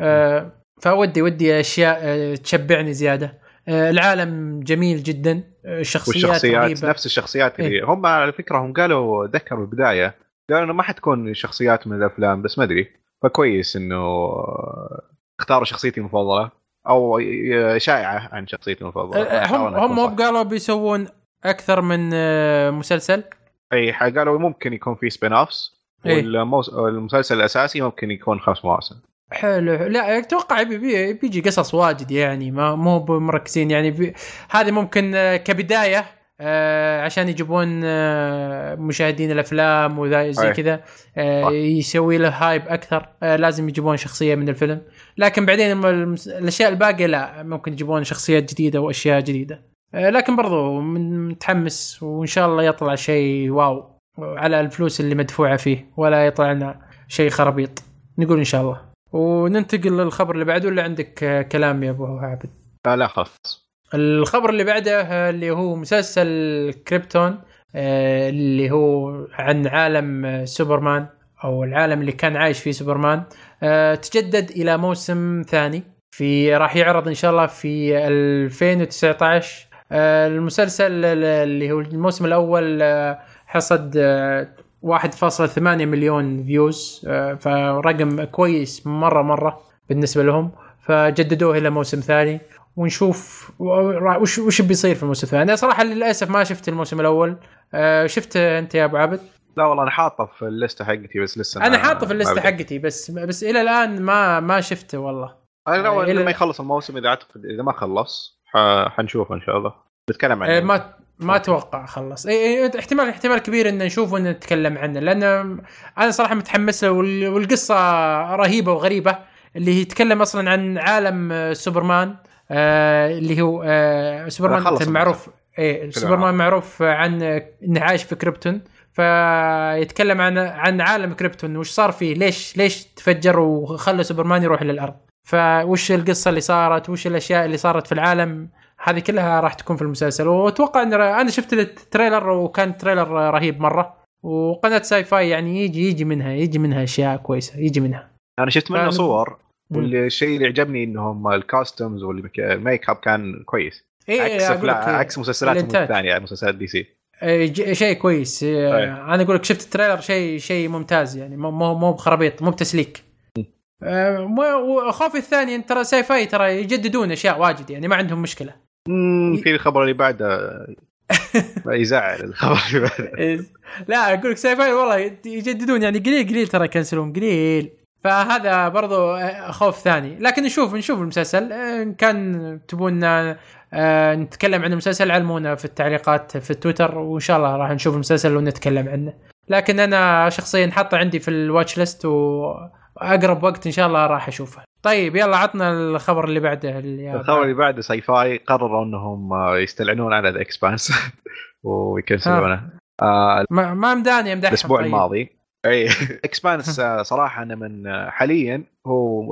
آه فودي ودي أشياء آه تشبعني زيادة. آه العالم جميل جدا. آه الشخصيات والشخصيات رهيبة. نفس الشخصيات اللي إيه. هم على فكرة هم قالوا ذكروا البداية قالوا إنه ما حتكون شخصيات من الأفلام بس ما أدري. فكويس إنه اختاروا شخصيتي المفضلة. أو شائعة عن شخصيتي المفضلة آه، هم هم. قالوا بيسوون أكثر من آه مسلسل أي قالوا ممكن يكون في سبين اوفس إيه. والمسلسل الأساسي ممكن يكون خمس مواسم حلو لا أتوقع بي بي بيجي قصص واجد يعني ما مو مركزين يعني بي هذه ممكن آه، كبداية آه عشان يجيبون آه مشاهدين الأفلام وزي زي. كذا آه يسوي له hype أكثر آه لازم يجيبون شخصية من الفيلم لكن بعدين الأشياء الباقية لا ممكن يجيبون شخصيات جديدة وأشياء جديدة. آه لكن برضو متحمس وإن شاء الله يطلع شيء wow على الفلوس اللي مدفوعة فيه ولا يطلع لنا شيء خرابيط. نقول إن شاء الله. وننتقل للخبر اللي بعده اللي عندك آه، كلام يا أبو عابد. لا لا خلاص. الخبر اللي بعده آه، اللي هو مسلسل كريبتون اللي هو عن عالم سوبرمان. أو العالم اللي كان عايش فيه سوبرمان. آه، تجدد إلى موسم ثاني. في راح يعرض إن شاء الله في 2019 آه، المسلسل اللي هو الموسم الأول آه، حصد آه، 1.8 مليون views فرقم كويس مرة مرة بالنسبة لهم. فجددوه إلى موسم ثاني. ونشوف وش وش بيصير في الموسم الثاني. أنا صراحة للأسف ما شفت الموسم الأول. آه، شفت أنت يا أبو عبد لا والله أنا حاطه في ال list ـه حقتي بس لسه أنا حاطه في ال list ـه. حقتي بس بس إلى الآن ما ما شفته والله. أنا لو لما يخلص الموسم إذا اعتقد إذا ما خلص. ح- حنشوفه إن شاء الله. بتكلم عنه. آه، ما ما أتوقع خلص. اي إي، احتمال احتمال كبير ان نشوفه ان نتكلم عنه لأن أنا صراحة متحمس له وال- والقصة رهيبة وغريبة اللي هي تتكلم أصلا عن عالم سوبرمان آه، اللي هو آه، سوبرمان معروف إيه سوبرمان معروف عن إنه عايش في كريبتون فيتكلم عن عن عالم كريبتون وش صار فيه؟ ليش ليش تفجر وخلى سوبرمان يروح للأرض؟ فوش القصة اللي صارت؟ وش الأشياء اللي صارت في العالم؟ هذه كلها راح تكون في المسلسل. وأتوقع إن أنا شفت ال trailer وكان trailer رهيب مرة. وقناة Syfy يعني يجي يجي منها يجي منها أشياء كويسة يجي منها. أنا شفت منه فأنا- صور. والشيء اللي عجبني إنهم ال costumes وال make up كان كويس. إيه عكس إيه. عكس مسلسلات الإنتاج. الثانية مسلسلات دي سي. شيء كويس. إيه، أيه. أنا أقول لك شفت ال trailer شيء شيء ممتاز يعني. مو مو بخرابيط مو بتسليك. مو- وخوفي الثاني إن ترى Syfy ترى يجددون أشياء واجد يعني ما عندهم مشكلة. مم، في الخبر اللي بعده. يزعل الخبر اللي بعده. إيه، لا أقول لك Syfy والله يجددون يعني قليل قليل ترى يكنسلون قليل. فهذا برضو خوف ثاني. لكن نشوف نشوف المسلسل. إن كان تبون آه، نتكلم عن المسلسل علمونا في التعليقات في التويتر وإن شاء الله راح نشوف المسلسل ونتكلم عنه. لكن أنا شخصيا حاطه عندي في ال watch list وأقرب وقت إن شاء الله راح أشوفه. طيب يلا عطنا الخبر اللي بعده اللي الخبر اللي بعده Syfy قرروا إنهم يستلعنون على The Expanse ويكنسلونه. آه، ما ما مداني أمدحهم الأسبوع طيب. الماضي. إي. Expanse آه، صراحة أنا من آه، حاليا هو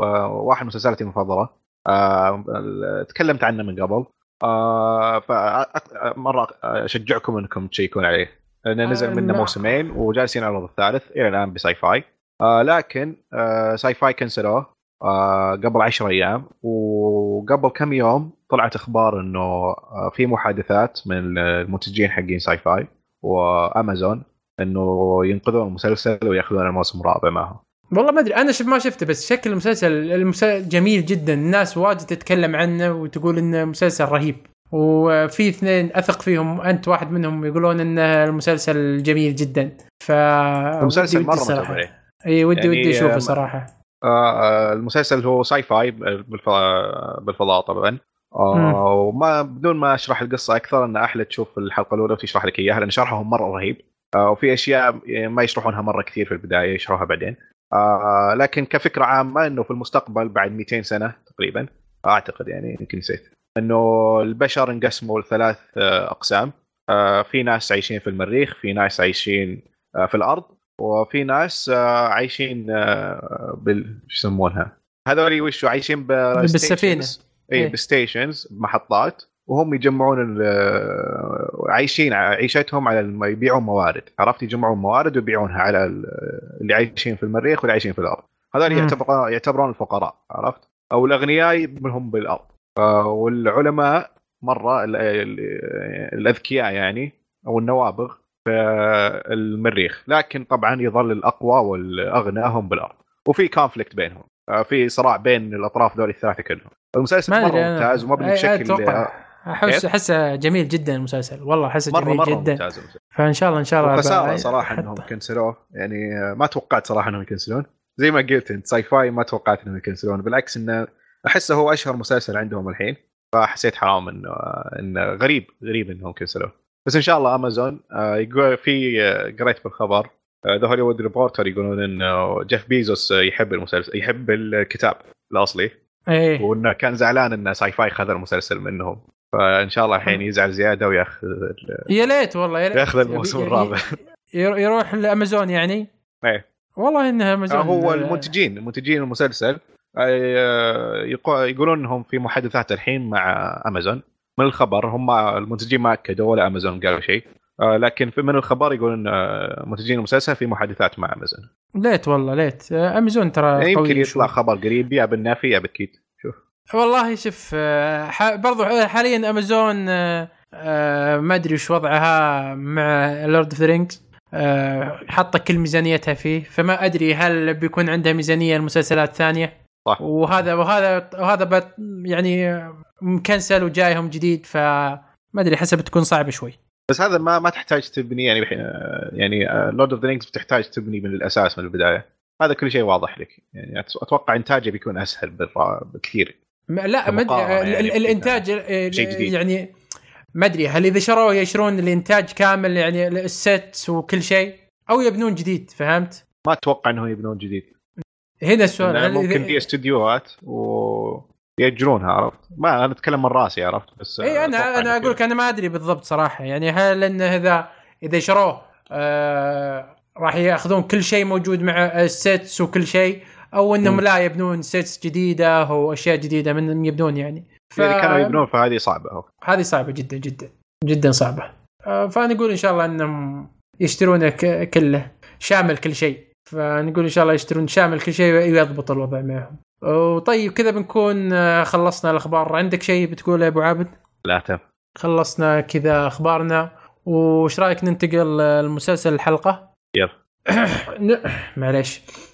واحد من مسلسلاتي المفضلة. ال- تكلمت عنه من قبل. آه، فمره أشجعكم إنكم تشيكون عليه. لأنه نزل آه، منه لا. موسمين وجالسين على الثالث إلى الآن ب Syfy آه، لكن آه، Syfy كنسلوه آه، قبل 10 أيام. وقبل كم يوم طلعت أخبار إنه آه، في محادثات من المنتجين حقين Syfy وأمازون إنه ينقذون المسلسل ويأخذون الموسم الرابع معهم. والله ما أدري أنا شف ما شفته بس شكل المسلسل المسلسل جميل جدا. الناس واجد تتكلم عنه وتقول إنه مسلسل رهيب. وفي اثنين أثق فيهم أنت واحد منهم يقولون إن المسلسل جميل جدا. ف المسلسل مرة عليه إي ودي يعني، ودي أشوفه آه، صراحة. آه، آه، المسلسل هو sci-fi بالف- بالفضاء طبعا. آه، وما بدون ما أشرح القصة أكثر إن أحلى تشوف الحلقة الأولى وتشرح لك إياها لأن شرحهم مرة رهيب. آه، وفي أشياء ما يشرحونها مرة كثير في البداية يشرحوها بعدين. آه، لكن كفكرة عامة إنه في المستقبل بعد 200 سنة تقريبا أعتقد يعني يمكن نسيت إنه البشر انقسموا لثلاث آه، أقسام آه، في ناس عايشين في المريخ في ناس عايشين آه، في الأرض وفي ناس آه، عايشين آه، بال شو يسمونها هذول وشو عايشين ب- بالسفينة. stations. اي إيه. بستيشنز محطات وهم يجمعون عايشين عيشتهم على الم- يبيعون موارد عرفت؟ يجمعون موارد ويبيعونها على ال- اللي عايشين في المريخ واللي عايشين في الأرض. هذول. يعتبرون يعتبرون الفقراء عرفت؟ أو الأغنياء منهم بالأرض. والعلماء مرة ال- ال- الأذكياء يعني أو النوابغ في المريخ. لكن طبعا يظل الأقوى والأغنى هم بالأرض. وفي كونفليكت بينهم. آه، في صراع بين الأطراف ذول الثلاثة كلهم. المسلسل ما مرة. ممتاز ومبني بشكل احس كيف؟ أحسه جميل جدا المسلسل. والله أحسه جميل مرة جدا. ممتاز المسلسل. فإن شاء الله إن شاء الله وخساره بقى- صراحة إنهم كنسلوه. يعني آه، ما توقعت صراحة إنهم يكنسلون. زي ما قلت أنت Syfy ما توقعت إنهم يكنسلون. بالعكس إنه احسه هو أشهر مسلسل عندهم الحين. فحسيت حرام انه إنه غريب غريب إنهم كنسلوه. بس إن شاء الله أمازون آه، يقول في آه، قريت بالخبر ذا Hollywood Reporter يقولون إنه جيف بيزوس يحب المسلسل يحب الكتاب الأصلي. إيه. وإنه كان زعلان إن Syfy خذ المسلسل منهم. فإن شاء الله الحين يزعل زيادة ويأخذ يا ليت والله يا ليت. يأخذ الموسم ي- ي- الرابع. ير- يروح لامازون يعني؟ إيه. والله إنها أمازون. هو المنتجين المنتجين المسلسل آه، يقو- يقولون إنهم في محادثات الحين مع أمازون. من الخبر هم المنتجين ما أكدوا ولا أمازون قالوا شيء آه، لكن في من الخبر يقولون آه، منتجين المسلسل في محادثات مع أمازون. ليت والله ليت. آه، أمازون ترى يعني يمكن يطلع. خبر قريب يا بالنافي يا بالكيد والله شوف آه، برضو حاليا امازون آه، آه، ما أدري وش وضعها مع Lord of the Rings حاطة كل ميزانيتها فيه فما أدري هل بيكون عندها ميزانية لمسلسلات ثانية. صح. وهذا وهذا وهذا يعني مكنسل وجايهم جديد فما أدري حسب تكون صعبه شوي. بس هذا ما ما تحتاج تبني يعني يعني Lord of the Rings بتحتاج تبني من الأساس من البداية. هذا كل شيء واضح لك يعني أتوقع إنتاجه بيكون أسهل بكثير. لا ما أدري يعني. الإنتاج. يعني ما أدري هل إذا شروه يشرون الإنتاج كامل يعني ال set وكل شيء أو يبنون جديد فهمت؟ ما أتوقع إنهم يبنون جديد هنا السؤال هل ممكن في استديوهات ويأجرونها عرفت ما أنا أتكلم من رأسي عرفت بس إي أنا أنا أقول لك. أنا ما أدري بالضبط صراحة يعني هل انه إذا إذا شروه آه راح يأخذون كل شيء موجود مع ال sets وكل شيء أو إنهم. لا يبنون سيتس جديدة واشياء جديدة من يبنون يعني. ف... اذا كانوا يبنون فهذه صعبة. هذه صعبة جدا جدا جدا صعبة. آه، فنقول إن شاء الله إنهم يشترونه ك- كله شامل كل شيء. فنقول إن شاء الله يشترون شامل كل شيء ويضبط الوضع معهم. وطيب كذا بنكون آه، خلصنا الأخبار. عندك شيء بتقوله يا أبو عابد؟ لا تم خلصنا كذا أخبارنا. وش رأيك ننتقل لمسلسل الحلقة؟ يلا. معليش. آه،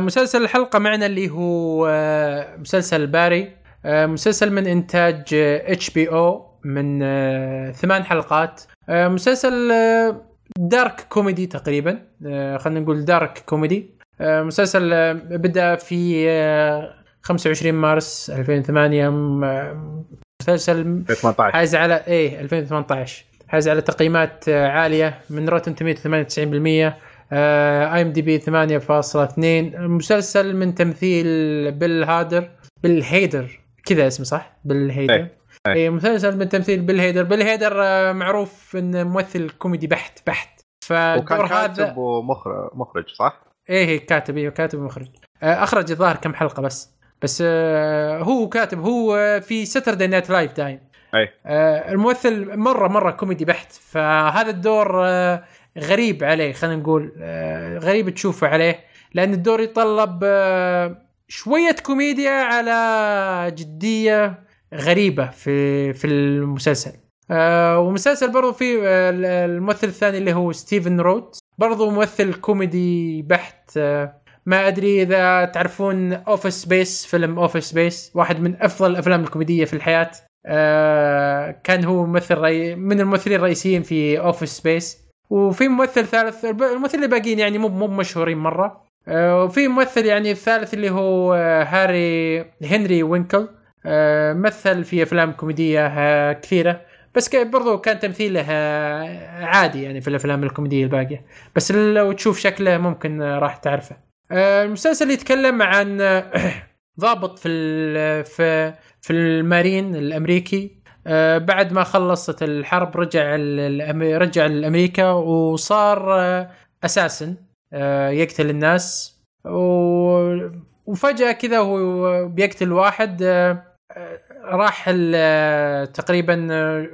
مسلسل الحلقة معنا اللي هو آه، مسلسل باري. آه، مسلسل من إنتاج HBO من آه، ثمان حلقات. آه، مسلسل آه، dark comedy تقريبا. آه، خلينا نقول dark comedy آه، مسلسل آه، بدأ في آه، 25 مارس 2008 م- آه، مسلسل في 18 حاز على إيه 2018 حاز على تقييمات آه، عالية من Rotten Tomatoes 98% IMDb 8.2 مسلسل من تمثيل بيل هادر بيل هيدر. كذا اسمه صح؟ بيل هيدر. إيه، إيه. اي مسلسل من تمثيل بيل هيدر. بيل هيدر آه، معروف انه ممثل كوميدي بحت بحت. فالدور هذا كاتب ومخرج مخرج صح؟ إيه كاتب إيه كاتب ومخرج. آه، أخرج الظاهر كم حلقة بس. بس آه، هو كاتب. هو في Saturday Night Live دايم. اي آه، الممثل مرة مرة كوميدي بحت. فهذا الدور آه، غريب عليه خلينا نقول آه، غريب تشوفه عليه لأن الدور يتطلب آه، شوية كوميديا على جدية غريبة في في المسلسل آه، ومسلسل برضو في الممثل الثاني اللي هو ستيفن روت برضو ممثل كوميدي بحت ما أدري إذا تعرفون Office Space فيلم Office Space واحد من أفضل الأفلام الكوميدية في الحياة كان هو ممثل. من الممثلين الرئيسيين في Office Space وفي ممثل ثالث الب- الممثلين الباقيين يعني مو مو مشهورين مرة. آه، وفي ممثل يعني الثالث اللي هو آه، هاري هنري وينكل. آه، مثل في أفلام كوميدية كثيرة. بس برضو كان تمثيله عادي يعني في الأفلام الكوميدية الباقية. بس لو تشوف شكله ممكن راح تعرفه. المسلسل يتكلم عن ضابط في في في المارين الأمريكي. بعد ما خلصت الحرب رجع رجع لأمريكا وصار آه، أساسا يقتل الناس. وفجأة كذا هو بيقتل واحد آه، آه، راح آه، تقريبا آه،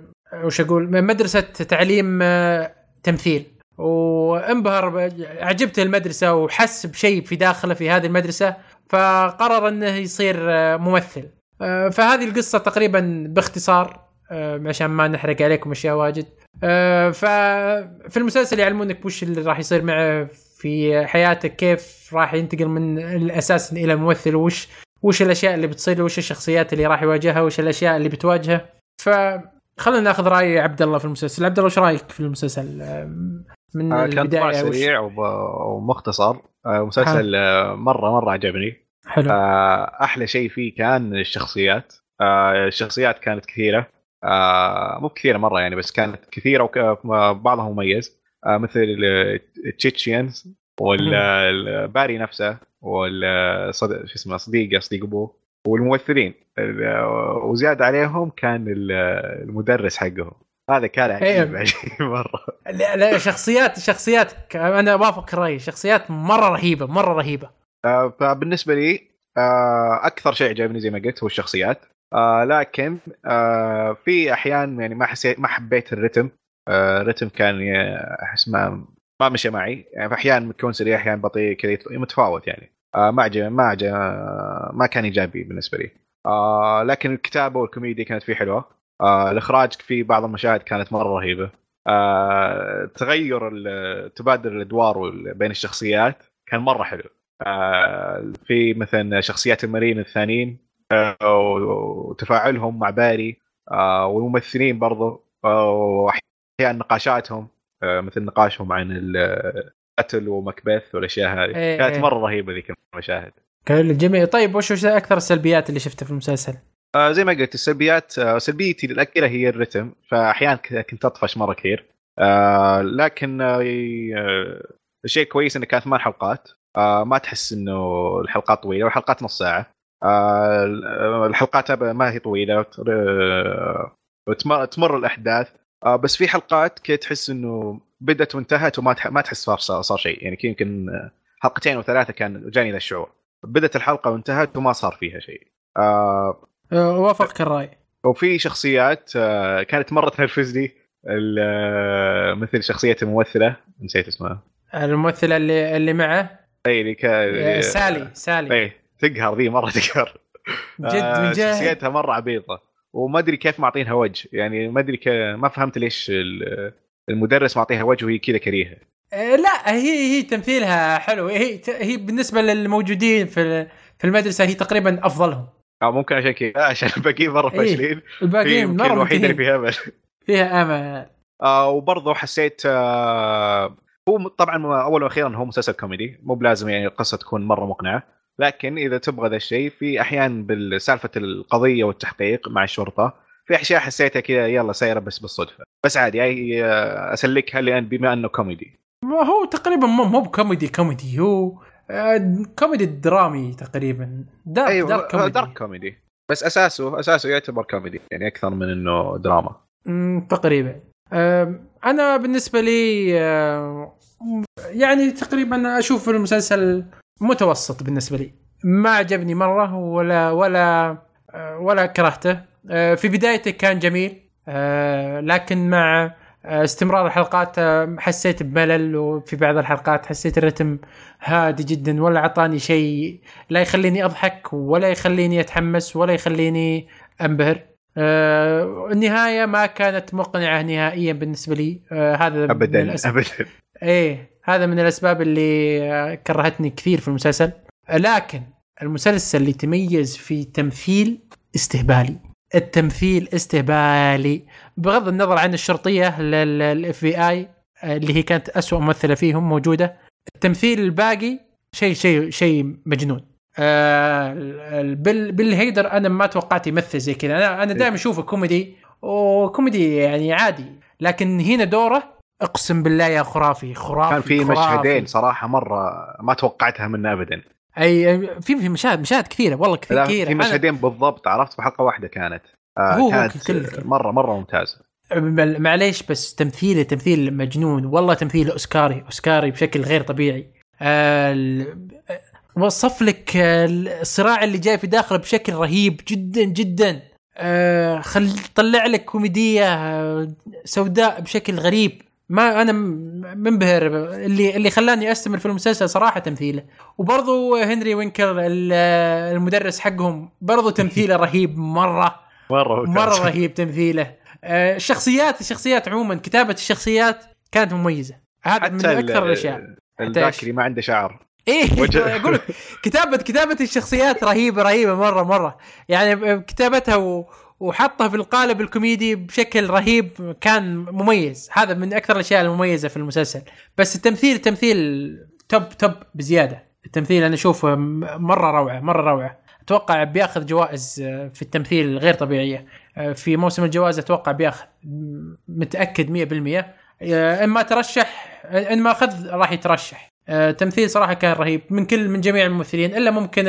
وش أقول؟ مدرسة تعليم آه، تمثيل. وانبهر عجبته المدرسة وحس بشيء في داخله في هذه المدرسة فقرر إنه يصير آه، ممثل. آه، فهذه القصة تقريبا باختصار آه، عشان ما نحرق عليكم أشياء واجد. آه، ففي المسلسل يعلمونك وش اللي راح يصير معه في حياته كيف راح ينتقل من الأساس إلى ممثل وش وش الأشياء اللي بتصير وش الشخصيات اللي راح يواجهها وش الأشياء اللي بتواجهه. فخلينا ناخذ رأي عبد الله في المسلسل. عبد الله وش رأيك في المسلسل؟ من آه، كان البداية سريع ومختصر. آه، مسلسل آه، مرة مرة عجبني. حلو. آه، أحلى شيء فيه كان الشخصيات. آه، الشخصيات كانت كثيرة. آه، مو كثيرة مرة يعني بس كانت كثيرة وبعضها مميز. آه، مثل التشيتشيانز والباري نفسه والصد... شو اسمه صديقه صديق أبوه والممثلين. ال- وزيادة عليهم كان ال- المدرس حقهم. هذا كان عجيب إيه. عجيب مرة. لا, لا شخصيات شخصيات أنا اوافق الراي شخصيات مرة رهيبة مرة رهيبة. فبالنسبة لي آه، أكثر شيء عجبني زي ما قلت هو الشخصيات. آه، لكن آه، في أحيان يعني ما حسيت ما حبيت الرتم. آه، الرتم كان أحس ما ما مشى معي. يعني في أحيان يكون سريع أحيان بطيء كذا متفاوت يعني. آه، ما عجب ما عجب ما كان إيجابي بالنسبة لي. آه، لكن الكتابة والكوميديا كانت فيه حلوة. آه، الإخراج في بعض المشاهد كانت مرة رهيبة. آه، تغير تبادل الأدوار بين الشخصيات كان مرة حلو. آه، في مثلا شخصيات المارين الثانيين آه، وتفاعلهم مع باري آه، والممثلين برضو آه، واحيانا نقاشاتهم آه، مثل نقاشهم عن القتل ومكبث والأشياء هذه. إيه، كانت إيه. مرة رهيبة ذيك المشاهد. كان جميل طيب وش وش أكثر السلبيات اللي شفتها في المسلسل؟ آه، زي ما قلت السلبيات آه، سلبيتي الاخيره هي الرتم فاحيانا كنت أطفش مرة كثير. آه، لكن آه، آه، الشيء كويس إنه كانت ثمان حلقات. آه، ما تحس إنه الحلقات طويلة والحلقات نص ساعة. آه، الحلقات ما هي طويلة. آه، تمر الأحداث. آه، بس في حلقات كي تحس إنه بدت وانتهت وما ما تحس صار صار شيء. يعني يمكن حلقتين وثلاثه كان جاني ذا الشعور. بدت الحلقة وانتهت وما صار فيها شيء. آه، اوافقك الرأي. وفي شخصيات آه، كانت مرة تنرفزني. مثل شخصية الممثلة. نسيت اسمها. الممثلة اللي اللي معه. أي اللي سالي سالي. أي تقهر ذي مرة تقهر. جد آه، من جد شخصيتها مرة عبيطة. وما أدري كيف معطينها وجه. يعني ما أدري ك... ما فهمت ليش ال- المدرس معطيها وجه وهي كذا كريهة. أه، لا هي هي تمثيلها حلو. هي هي بالنسبة للموجودين في في المدرسة هي تقريبا أفضلهم. أو ممكن عشان كذا. عشان الباقيين مرة إيه، فاشلين. الباقيين مرة الوحيدة اللي فيها امل فيها أمل. آه وبرضه حسيت آه هو طبعا اولا وأخيرا هو مسلسل كوميدي مو بلازم يعني القصة تكون مرة مقنعة لكن إذا تبغى ذا الشيء في احيان بالسالفة القضية والتحقيق مع الشرطة في أشياء حسيتها كذا يلا سايرة بس بالصدفة. بس عادي آه، أسلكها لأن بما أنه كوميدي. ما هو تقريبا مو بكوميدي كوميدي هو آه، كوميدي درامي تقريبا. دارك أيوه دارك كوميدي دارك كوميدي بس اساسه أساسه يعتبر كوميدي يعني أكثر من إنه دراما. تقريبا. أنا بالنسبة لي يعني تقريبا أشوف المسلسل متوسط بالنسبة لي. ما عجبني مرة ولا ولا آه، ولا كرهته. آه، في بدايته كان جميل آه، لكن مع استمرار الحلقات حسيت بملل وفي بعض الحلقات حسيت الرتم هادي جدا ولا أعطاني شيء لا يخليني أضحك ولا يخليني أتحمس ولا يخليني أنبهر. آه النهاية ما كانت مقنعة نهائيا بالنسبة لي. آه هذا من ابدا ابدا. إيه هذا من الأسباب اللي كرهتني كثير في المسلسل. لكن المسلسل اللي تميز في تمثيل استهبالي. التمثيل استهبالي. بغض النظر عن الشرطية لل FBI اللي هي كانت أسوأ ممثلة فيهم موجودة. التمثيل الباقي شيء شيء شيء مجنون. بيل بيل هيدر أنا ما توقعت يمثل زي كذا. أنا أنا دائما أشوفه كوميدي وكوميدي يعني عادي. لكن هنا دوره أقسم بالله يا خرافي خرافي كان في. مشهدين صراحة مرة ما توقعتها منه ابدا. أي في في مشاهد مشاهد كثيرة والله كثير كثيرة. في مشهدين بالضبط عرفت؟ في حلقه واحدة كانت. آه هو- كانت كل- كل- مرة مرة ممتازه بل- معليش بس تمثيله تمثيل مجنون. والله تمثيل أوسكاري أوسكاري بشكل غير طبيعي. آه، وصف لك الصراع اللي جاي في داخله بشكل رهيب جدا جدا. آه، خل طلع لك كوميدية آه، سوداء بشكل غريب. ما أنا منبهر اللي اللي خلاني أستمر في المسلسل صراحة تمثيله. وبرضو هنري وينكر ال- المدرس حقهم برضو تمثيله رهيب مرة. مرة. مرة رهيب تمثيله. آه، الشخصيات الشخصيات عموما كتابة الشخصيات كانت مميزة. هذا من أكثر الأشياء. الذاك اللي ما عنده شعر. إيه أقول لك كتابه كتابة الشخصيات رهيبه رهيبة مره مرة. يعني كتابتها و... وحطه في القالب الكوميدي بشكل رهيب كان مميز. هذا من أكثر الأشياء المميزة في المسلسل. بس التمثيل تمثيل توب توب بزيادة. التمثيل أنا أشوفه مرة روعه مرة روعة. أتوقع بيأخذ جوائز آه، في التمثيل غير طبيعية. آه، في موسم الجوائز أتوقع بيأخذ متأكد 100% آه، اما ترشح إن ما أخذ راح يترشح. تمثيل صراحة كان رهيب من كل من جميع الممثلين إلا ممكن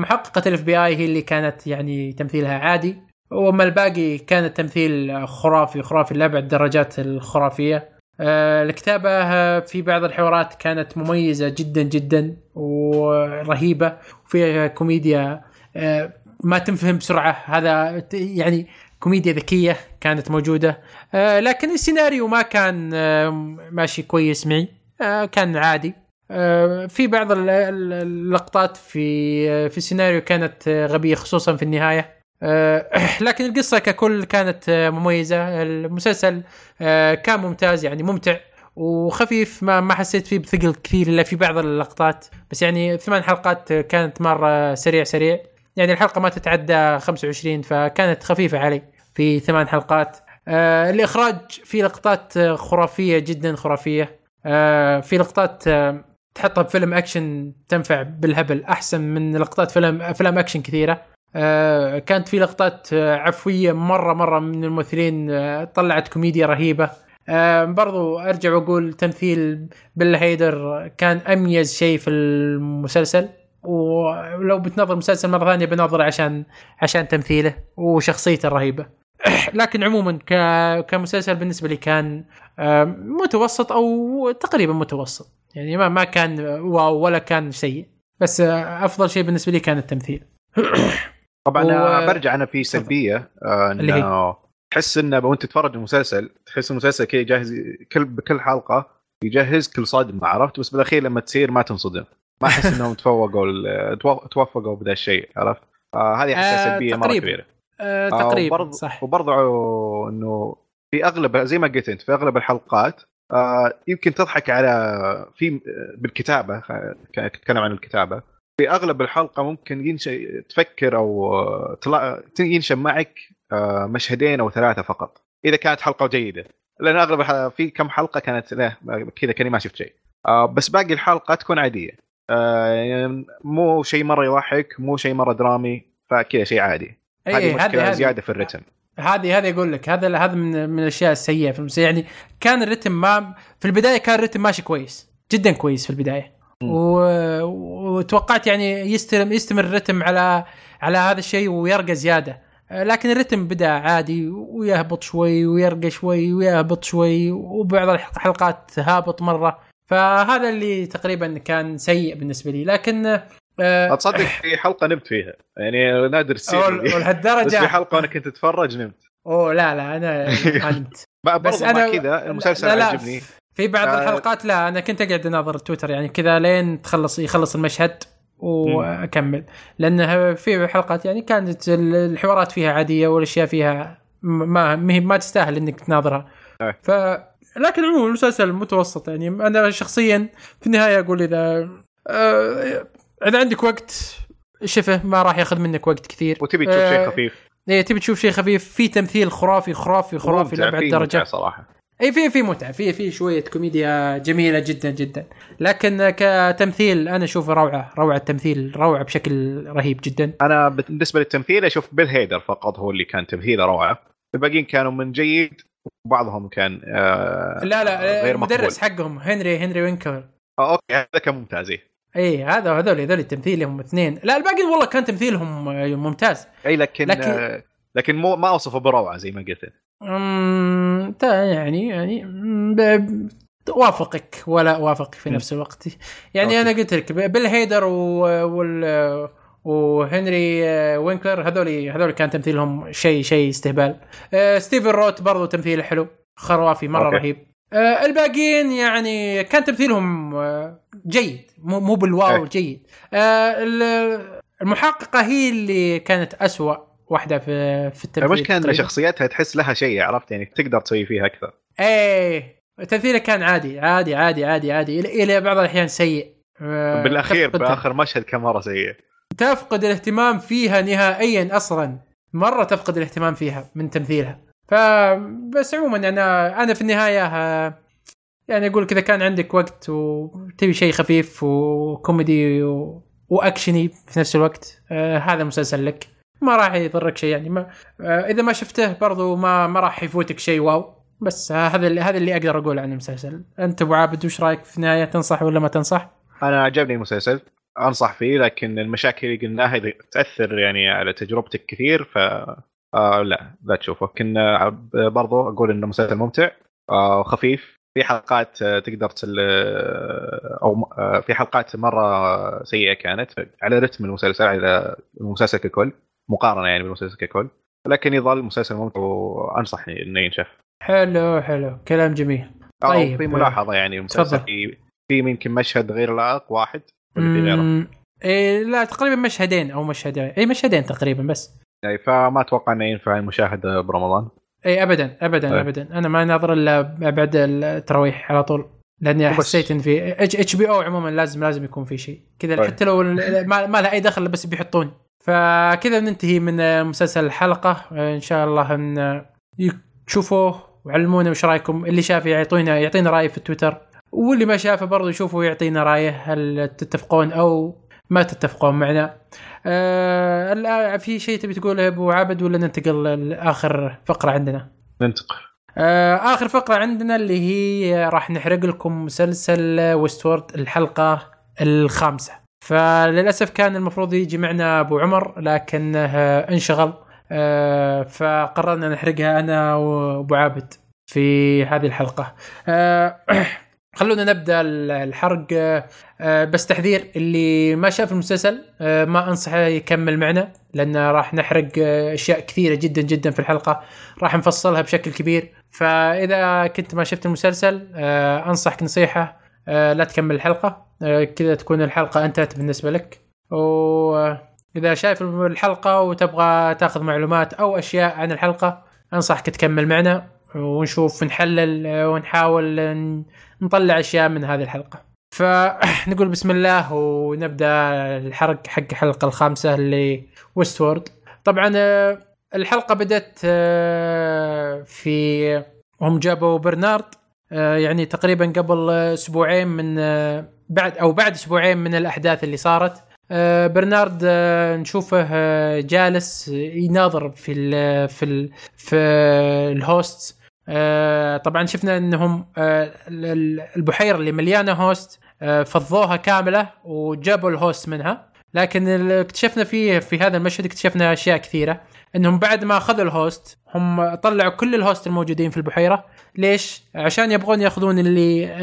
محققة ال FBI هي اللي كانت يعني تمثيلها عادي. وأما الباقي كان التمثيل خرافي خرافي لأبعد الدرجات الخرافية. الكتابة في بعض الحوارات كانت مميزة جدا جدا ورهيبة. وفيها كوميديا آه، ما تنفهم بسرعة. هذا يعني كوميديا ذكية كانت موجودة. آه، لكن السيناريو ما كان آه، ماشي كويس معي. كان عادي. في بعض اللقطات في في السيناريو كانت غبية خصوصا في النهاية. لكن القصة ككل كانت مميزة. المسلسل كان ممتاز يعني ممتع وخفيف. ما ما حسيت فيه بثقل كثير إلا في بعض اللقطات. بس يعني ثمان حلقات كانت مرة سريع سريع. يعني الحلقة ما تتعدى 25 فكانت خفيفة علي في ثمان حلقات. آه الإخراج في لقطات خرافية جدا خرافية. آه في لقطات آه تحطها بفيلم أكشن تنفع بالهبل أحسن من لقطات فيلم افلام أكشن كثيرة. آه كانت في لقطات آه، عفوية مرة مرة من الممثلين آه طلعت كوميديا رهيبة. آه برضو أرجع وأقول تمثيل بيل هيدر كان أميز شيء في المسلسل. ولو بتنظر مسلسل مرة ثانية بنظر عشان عشان تمثيله وشخصيته الرهيبة. لكن عموما ك... كمسلسل بالنسبة لي كان متوسط أو تقريبا متوسط. يعني ما ما كان واو ولا كان سيء. بس أفضل شيء بالنسبة لي كان التمثيل. طبعا و... برجع أنا في سلبية آه، إنه تحس إنه وأنت تتفرج المسلسل تحس المسلسل كذا يجهز كل بكل حلقة يجهز كل صدمة عرفت؟ بس بالأخير لما تصير ما تنصدم. ما أحس إنهم تفوقوا توفقوا بذا الشيء عرفت؟ آه هذه احسها آه سلبية مرة كبيرة. آه تقريبا آه صح. وبرضه إنه في اغلب زي ما قلت أنت في أغلب الحلقات آه يمكن تضحك على في بالكتابة اتكلم عن الكتابة. في أغلب الحلقة ممكن ينشا تفكر أو آه، ينشأ معك آه، مشهدين أو ثلاثة فقط إذا كانت حلقة جيدة. لأن أغلب في كم حلقة كانت لا كذا كأني ما شفت شيء. آه، بس باقي الحلقة تكون عادية. يعني مو شيء مرة يضحك مو شيء مرة درامي فكذا شيء عادي. هذه إيه، مشكلة زيادة في الرتم. هذه هذه أقول لك هذا هذا من من الأشياء السيئة في المسلسل يعني كان الرتم ما في البداية كان الرتم ماشي كويس جدا كويس في البداية. و... وتوقعت يعني يستمر يستمر الرتم على على هذا الشيء ويرقى زيادة. لكن الرتم بدأ عادي ويهبط شوي ويرقى شوي ويهبط شوي وبعض الحلقات هابط مرة. فهذا اللي تقريبا كان سيء بالنسبة لي. لكن أه تصدق في حلقة نمت فيها. يعني نادر تصير ولهالدرجه بس في حلقة أنا كنت أتفرج نمت. أوه لا لا أنا نمت. بس أنا كذا المسلسل لا لا عجبني في بعض آه الحلقات لا أنا كنت أقعد أناظر تويتر يعني كذا لين تخلص يخلص المشهد وأكمل. لانها في حلقات يعني كانت الحوارات فيها عادية والأشياء فيها ما ما تستاهل إنك تناظرها. ف لكن عموما المسلسل متوسط يعني أنا شخصيا في النهاية أقول إذا آه إذا عندك وقت شفه ما راح ياخذ منك وقت كثير. وتبي تشوف شيء آه، خفيف. إيه تبي تشوف شيء خفيف في تمثيل خرافي خرافي خرافي لأبعد درجة. صراحة. اي في في متعة في في شوية كوميديا جميلة جدا جدا. لكن كتمثيل أنا اشوفه روعة روعة التمثيل روعة بشكل رهيب جدا. أنا بالنسبة للتمثيل أشوف بيل هيدر فقط هو اللي كان تمثيله روعة. الباقيين كانوا من جيد وبعضهم كان آه لا لا غير المدرس مقبول. حقهم هنري هنري وينكلر آه أوكي هذا كان ممتاز اي هذا هذول هذول تمثيلهم اثنين. لا الباقي والله كان تمثيلهم ممتاز. إي لكن لكن, آه لكن مو ما اوصفه بروعة زي ما قلت. أمم يعني يعني وافقك ولا وافقك في نفس الوقت. يعني أوكي. أنا قلت لك بيل هيدر وال وهنري وينكلر هذول هذول كان تمثيلهم شيء شيء استهبال. آه، ستيفن روت برضو تمثيله حلو خرافي مرة أوكي. رهيب. آه، الباقيين يعني كان تمثيلهم آه، جيد. مو مو بالواو إيه. جيد. المحققة هي اللي كانت أسوأ واحدة في في التمثيل. المشكلة ان شخصيتها تحس لها شيء عرفت؟ يعني تقدر تسوي فيها أكثر. إيه. تمثيله كان عادي عادي عادي عادي عادي. إلى بعض الأحيان سيء. آه، بالأخير بآخر مشهد كان مرة سيء. تفقد الاهتمام فيها نهائيا أصلا. مرة تفقد الاهتمام فيها من تمثيلها. فبس عموما أنا أنا في النهاية آه، يعني أقول كذا كان عندك وقت وتبي شيء خفيف وكوميدي و... وأكشني في نفس الوقت آه هذا مسلسل لك. ما راح يضرك شيء يعني ما آه إذا ما شفته برضو ما ما راح يفوتك شيء واو. بس آه هذا اللي هذا اللي أقدر أقول عن المسلسل. أنت أبو عابد وش رأيك في النهاية؟ تنصح ولا ما تنصح؟ أنا عجبني المسلسل. أنصح فيه لكن المشاكل اللي قلناها تأثر يعني على تجربتك كثير ف آه لا لا تشوفه. لكن برضو أقول إنه مسلسل ممتع آه خفيف. في حلقات آه، تقدر تل آه، أو آه، في حلقات مرة سيئة كانت على رتم المسلسل على المسلسل ككل مقارنة يعني بالمسلسل ككل. لكن يظل مسلسل ممتع وانصح إنه ينشاف حلو حلو. كلام جميل. طيب في ملاحظة يعني المسلسل في في يمكن مشهد غير لائق واحد. ولا في غيره؟ إيه لا تقريبا مشهدين أو مشهدين اي مشهدين تقريبا بس. يعني فما أتوقع إنه ينفع المشاهده برمضان. اي ابدا ابدا أي. ابدا. أنا ما ناظر إلا بعد التراويح على طول لأني حسيت إن في HBO عموما لازم لازم يكون في شيء. كذا طيب. حتى لو ما, ما لها أي دخل بس بيحطون. فكذا ننتهي من مسلسل الحلقة. إن شاء الله إن تشوفوه وعلمونا وش رأيكم. اللي شاف يعطينا يعطينا رأي في التويتر واللي ما شافه برضه يشوفه ويعطينا رأيه. هل تتفقون أو ما تتفقون معنا. آه في شيء تبي تقوله أبو عابد ولا ننتقل لآخر فقرة عندنا؟ ننتقل. آه آخر فقرة عندنا اللي هي راح نحرق لكم مسلسل ويستورد الحلقة الخامسة. فللأسف كان المفروض يجي معنا أبو عمر لكنه انشغل. آه فقررنا نحرقها أنا وأبو عابد في هذه الحلقة. آه خلونا نبدأ الحرق. آه، بس تحذير اللي ما شاف المسلسل آه، ما أنصحه يكمل معنا لأن راح نحرق آه، أشياء كثيرة جدا جدا في الحلقة راح نفصلها بشكل كبير. فإذا كنت ما شفت المسلسل أنصحك نصيحة لا تكمل الحلقة. كذا تكون الحلقة أنتهت بالنسبة لك. واذا شايف الحلقة وتبغى تأخذ معلومات أو أشياء عن الحلقة أنصحك تكمل معنا ونشوف نحلل ونحاول نطلع أشياء من هذه الحلقة. فنقول بسم الله ونبدأ الحرق حق الحلقة الخامسة اللي ويست وورد طبعا آه، الحلقة بدأت آه، في هم جابوا برنارد آه، يعني تقريبا قبل أسبوعين من بعد أو بعد أسبوعين من الأحداث اللي صارت. برنارد نشوفه جالس يناظر في ال في ال في ال host آه، طبعا شفنا إنهم آه، البحيرة اللي مليانة host آه، فضوها كاملة وجابوا ال host منها. لكن اكتشفنا فيه في هذا المشهد اكتشفنا أشياء كثيرة. إنهم بعد ما أخذوا ال host هم طلعوا كل ال host الموجودين في البحيرة. ليش؟ عشان يبغون يأخذون اللي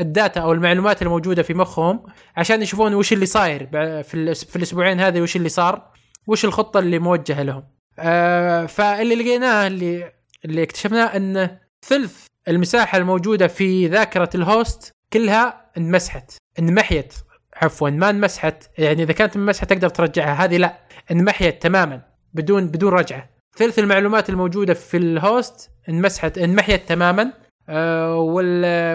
ال data أو المعلومات الموجودة في مخهم عشان يشوفون وش اللي صاير في, في الأسبوعين هذه وش اللي صار وش الخطة اللي موجهة لهم. فاللي لقيناه اللي اللي اكتشفناه أن ثلث المساحة الموجودة في ذاكرة ال host كلها انمسحت انمحيت عفوا ما انمسحت. يعني إذا كانت انمسحت تقدر ترجعها هذه لا انمحيت تماما بدون بدون رجعة. ثلث المعلومات الموجودة في ال host انمسحت انمحيت تماما. آه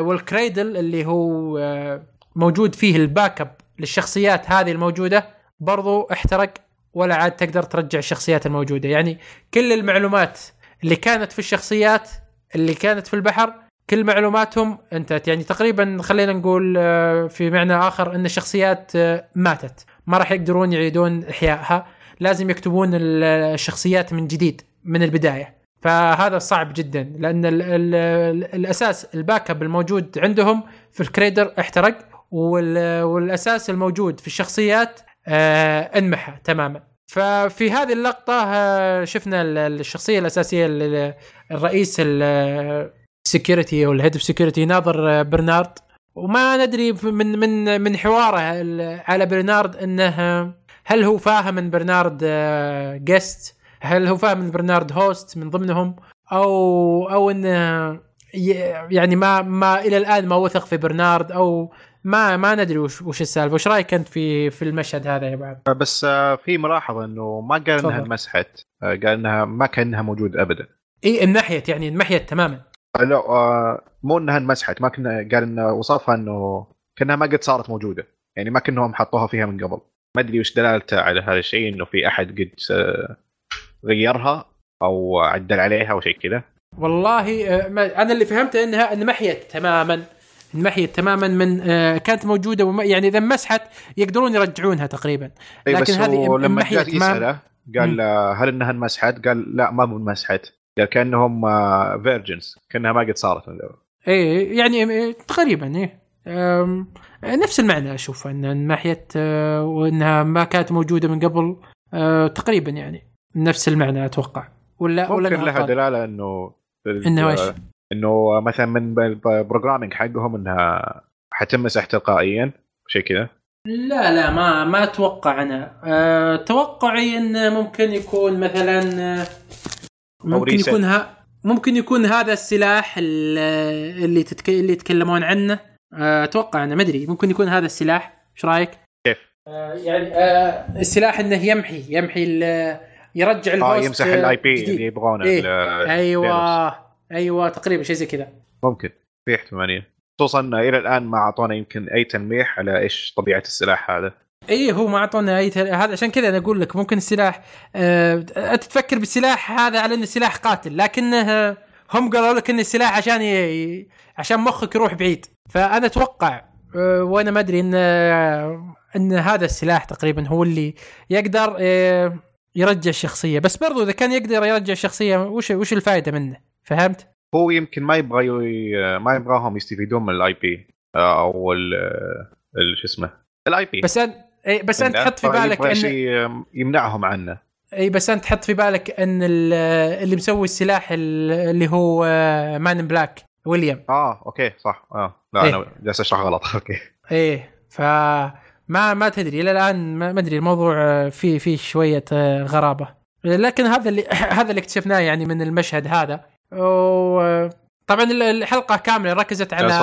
وال Cradle اللي هو آه موجود فيه ال backup للشخصيات هذه الموجودة برضو احترق ولا عاد تقدر ترجع الشخصيات الموجودة. يعني كل المعلومات اللي كانت في الشخصيات اللي كانت في البحر كل معلوماتهم انتهت. يعني تقريبا خلينا نقول آه، في معنى آخر إن الشخصيات آه، ماتت. ما راح يقدرون يعيدون إحيائها. لازم يكتبون الشخصيات من جديد من البداية. فهذا صعب جدا لأن ال ال الأساس ال backup الموجود عندهم في ال Cradle احترق والأساس الموجود في الشخصيات آه انمحى تماما. ففي هذه اللقطة آه، شفنا الشخصية الأساسية الرئيس ال security أو ال head security ناظر آه، برنارد. وما ندري من من من حواره على برنارد إنه هل هو فاهم ان برنارد guest آه، هل هو فاهم ان برنارد host من ضمنهم؟ أو أو إنه يعني ما ما إلى الآن ما وثق في برنارد أو ما ما ندري وش وش السالفة. وش رأيك أنت في في المشهد هذا يا بعد؟ بس آه، في ملاحظة إنه ما قال إنها انمسحت آه، قال إنها ما كانها موجود ابدا. إي انمحيت يعني انمحيت تماما. آه، لا مو إنها انمسحت ما كنا قال انه وصفها إنه كأنها ما قد صارت موجودة. يعني ما كأنهم حطوها فيها من قبل. ما أدري وش دلالته على هذا الشيء إنه في أحد قد غيرها أو عدل عليها أو شيء كذا. والله أنا اللي فهمته إنها انمحيت تماما. انمحيت تماما من آه، كانت موجودة وما يعني إذا مسحت يقدرون يرجعونها تقريبا اي لكن بس هذه لما جاء يسأله قال آه، هل إنها انمسحت؟ قال لا ما انمسحت قال كأنهم virgins كأنها ما قد صارت. إيه يعني آه، تقريبا إيه نفس المعنى أشوف إن انمحيت آه، وإنها ما كانت موجودة من قبل آه، تقريبا يعني نفس المعنى أتوقع ولا ولا ممكن أنا لها؟ دلالة إنه إنه إيش؟ إنه مثلا من ال programming حقهم إنها حتمسح تلقائيا شيء كذا لا لا ما ما أتوقع أنا أه توقعي انه ممكن يكون مثلا آه، ممكن. يكون ها ممكن يكون هذا السلاح ال- اللي تتك... اللي يتكلمون عنه أه أتوقع أنا ما أدري ممكن يكون هذا السلاح إيش رأيك؟ كيف؟ أه يعني أه السلاح إنه يمحي يمحي ال- يرجع آه ال host يمسح آه، ال IP. اللي يبغونه إيه. أيوه أيوه تقريبا شيء زي كذا. ممكن. في احتماليه خصوصا إلى الآن ما أعطونا يمكن أي تلميح على إيش طبيعة السلاح هذا. إيه هو ما أعطونا أي تل... هذا عشان كذا أنا أقول لك ممكن السلاح آه... أنت تفكر بالسلاح هذا على انه سلاح قاتل لكنه آه، هم قالوا لك انه السلاح عشان ي... عشان مخك يروح بعيد. فأنا أتوقع آه... وأنا ما أدري إن آه... إن هذا السلاح تقريبا هو اللي يقدر آه... يرجع الشخصية. بس برضو إذا كان يقدر يرجع الشخصية وش وش الفائدة منه؟ فهمت؟ هو يمكن ما يبغى ي... ما يبغاهم يستفيدون من الاي بي أو ال شو اسمه ال IP بس انت بس أنت تحط في بالك ان شيء يمنعهم عنه. إي بس أنت تحط في بالك إن ال- اللي مسوي السلاح ال- اللي هو man black ويليام آه أوكي صح. آه. لا إيه. أنا جالس أشرح غلط. أوكي. إيه ف ما ما تدري إلى الآن ما أدري الموضوع آه، فيه فيه شوية آه، غرابة. لكن هذا اللي هذا اللي اكتشفناه يعني من المشهد هذا. وطبعا الحلقة كاملة ركزت على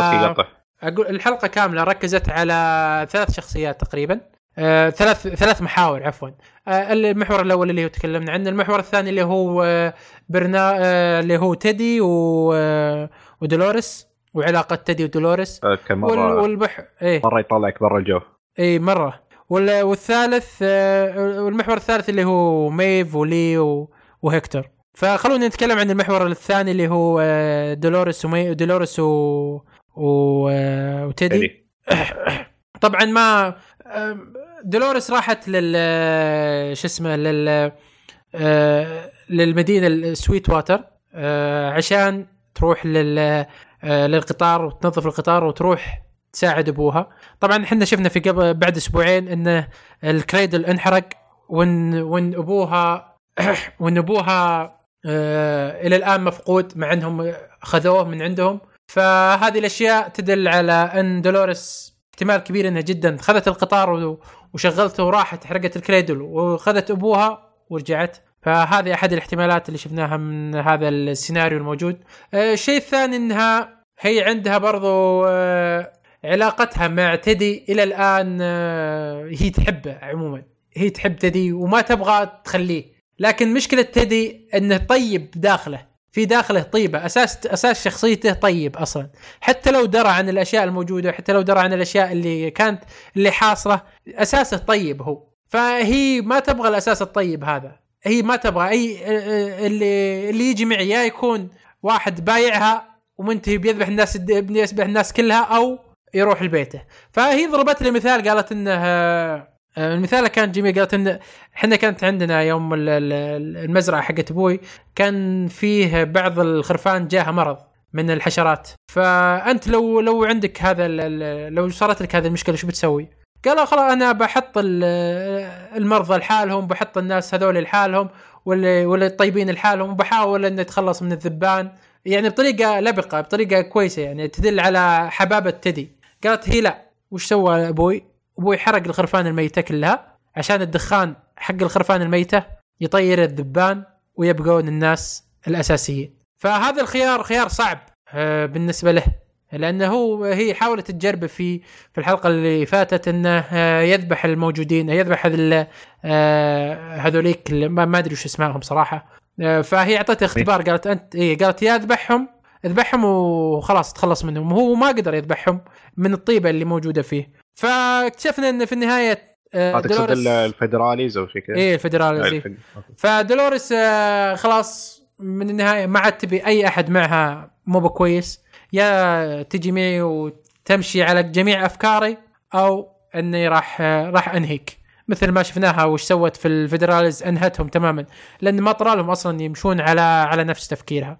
أقول الحلقة كاملة ركزت على ثلاث شخصيات تقريبا. آه، ثلاث ثلاث محاور عفوا. آه، المحور الأول اللي هو تكلمنا عنه المحور الثاني اللي هو آه، برنا آه، اللي هو تيدي و آه، ودولوريس وعلاقة تيدي ودولوريس. كان وال مره والبح إيه. مرة يطلعك برا الجو. إي مرة. وال- والثالث آه، والمحور الثالث اللي هو ميف ولي و- وهكتور فخلونا نتكلم عن المحور الثاني اللي هو آه، دولوريس ومي دولوريس و... و... آه، وتيدي. طبعا ما آم، دولوريس راحت لل شو اسمه لل آه، للمدينة السويت واتر آه، عشان تروح لل آه، للقطار وتنظف القطار وتروح تساعد أبوها طبعا إحنا شفنا في قبل بعد أسبوعين إن الكريدل انحرق وان وإن أبوها وإن أبوها آه، إلى الآن مفقود مع أنهم خذوه من عندهم. فهذه الأشياء تدل على أن دولوريس احتمال كبير إنها جدا خذت القطار وشغلته وراحت حرقت الكريدل وخذت أبوها ورجعت. فهذه أحد الاحتمالات اللي شفناها من هذا السيناريو الموجود. آه، الشيء الثاني إنها هي عندها برضو آه، علاقتها مع تدي إلى الآن آه، هي تحبه عموما. هي تحب تدي وما تبغى تخليه. لكن مشكلة تدي إنه طيب داخله. في داخله طيبة. أساس أساس شخصيته طيب أصلا. حتى لو درى عن الأشياء الموجودة حتى لو درى عن الأشياء اللي كانت اللي حاصله أساسه طيب هو. فهي ما تبغى الأساس الطيب هذا. هي ما تبغى. أي اللي اللي يجي معي يا يكون واحد بايعها ومنتهي بيذبح الناس بيذبح الناس كلها أو يروح لبيته. فهي ضربت لي مثال قالت إنه المثال كان جميل قالت إن إحنا كانت عندنا يوم ال- ال- المزرعة حقت أبوي كان فيه بعض الخرفان جاها مرض من الحشرات فأنت لو لو عندك هذا لو صارت لك هذه المشكلة شو بتسوي؟ قالوا خلاص أنا بحط ال- المرضى لحالهم بحط الناس هذول لحالهم واللي واللي الطيبين لحالهم وبحاول اني اتخلص من الذبان يعني بطريقة لبقة بطريقة كويسة يعني تدل على حبابة تدي قالت هي لا وش سوى أبوي؟ أبوي حرق الخرفان الميتة كلها عشان الدخان حق الخرفان الميتة يطير الذبان ويبقون الناس الأساسيين. فهذا الخيار خيار صعب آه، بالنسبة له لأنه هو هي حاولت تجربه في في الحلقة اللي فاتت إنه آه، يذبح الموجودين يذبح هذول آه، هذوليك ما أدري وش اسمائهم صراحة. فهي أعطته اختبار قالت انت اي قالت يا اذبحهم اذبحهم وخلاص تخلص منهم. وهو ما قدر يذبحهم من الطيبة اللي موجودة فيه. فاكتشفنا إن في النهاية آه، تقصد دولوريس- ال- الفيدراليز أو شيء كذا؟ إيه الفدراليز إيه. الفد- فدولوريس آه، خلاص من النهاية ما عاد تبي أي أحد معها مو بكويس. يا تجي معي وتمشي على جميع أفكاري أو إني راح آه، راح أنهيك. مثل ما شفناها وش سوت في الفيدراليز أنهتهم تماما. لأن ما طرى لهم أصلا يمشون على على نفس تفكيرها.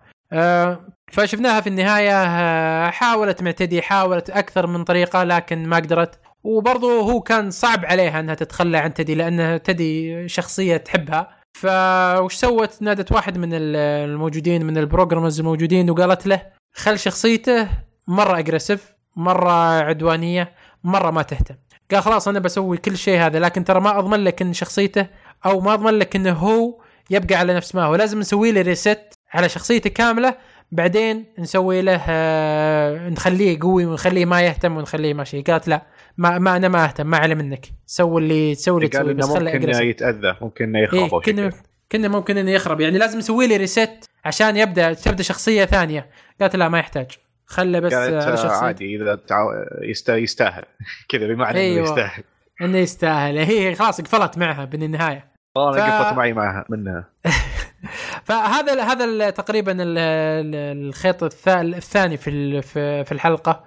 فشفناها في النهاية آه، حاولت مع تدي حاولت أكثر من طريقة لكن ما قدرت. وبرضه هو كان صعب عليها إنها تتخلى عن تدي لأن تدي شخصية تحبها. فوش سوت؟ نادت واحد من ال- الموجودين من ال programmers الموجودين وقالت له خل شخصيته مرة اجريسيف مرة عدوانية مرة ما تهتم. قال خلاص أنا بسوي كل شيء هذا لكن ترى ما أضمن لك إن شخصيته أو ما أضمن لك إنه هو يبقى على نفس ما هو. لازم نسوي له ريست على شخصيته كاملة بعدين نسوي له آه، نخليه قوي ونخليه ما يهتم ونخليه ماشي. قالت لا ما, ما أنا ما أهتم ما علي منك. سوي اللي تسوي اللي تسوي بس خله ممكن. يتأذى ممكن إنه إيه يخرب شيء كنا. كنا ممكن إنه يخرب. يعني لازم نسوي له ريست عشان يبدأ تبدأ شخصية ثانية. قالت لا ما يحتاج. خله بس على آه، شخصية. عادي إذا تعو... يست... يستاهل. كذا بمعنى أيوة. انه يستاهل. إنه يستاهل. هي خلاص قفلت معها بالنهاية. والله ف- قفلت معي معها منها. فهذا هذا تقريبا ال- ال- الخيط الثا- الثاني في في الحلقة.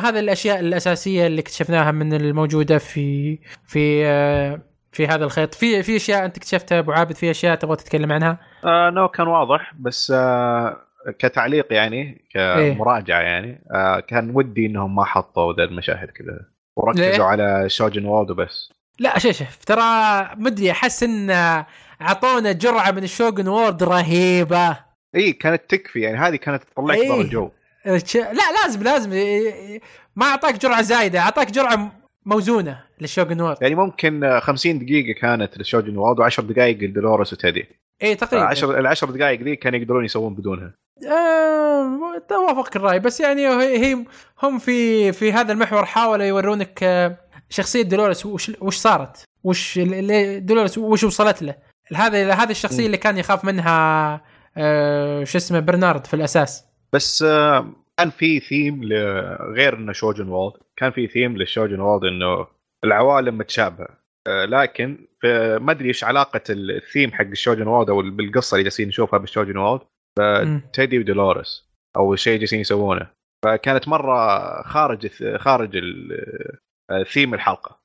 هذا الأشياء الأساسية اللي اكتشفناها من الموجودة في في آه، في هذا الخيط. في في أشياء أنت اكتشفتها أبو عابد في أشياء تبغى تتكلم عنها؟ آه no كان واضح بس آه كتعليق يعني كمراجعة يعني آه كان ودي إنهم ما حطوا ذا المشاهد كذا. وركزوا؟ على Shogun World وبس. لا شوف شوف ترى مدري أحس إن اعطونا جرعة من ال Shogun World رهيبة. إي كانت تكفي يعني هذه كانت تطلعك إيه. برا الجو. لا لازم لازم. ما أعطاك جرعة زايدة أعطاك جرعة موزونة لل Shogun World. يعني ممكن آه، 50 دقيقة كانت ل Shogun World و10 دقائق لدولوريس وتيدي. إي تقريبا. 10 العشر دقائق ذي كانوا يقدرون يسوون بدونها. آه، توافق الرأي بس يعني هي هم في في هذا المحور حاولوا يورونك آه، شخصية دولوريس وش وش صارت؟ وش ليه دولوريس وش وصلت له؟ هذا هذه الشخصية م. اللي كان يخاف منها آه، شو اسمه برنارد في الأساس. بس آه، كان في ثيم غير إنه Shogun World. كان في theme لل Shogun World إنه العوالم متشابهة. آه، لكن ما أدري إيش علاقة الثيم حق ال Shogun World أو بالقصة اللي جالسين نشوفها بال Shogun World. تيدي ودولوريس أو الشيء جالسين يسوونه. فكانت مرة خارج خارج ال- آه، الحلقة.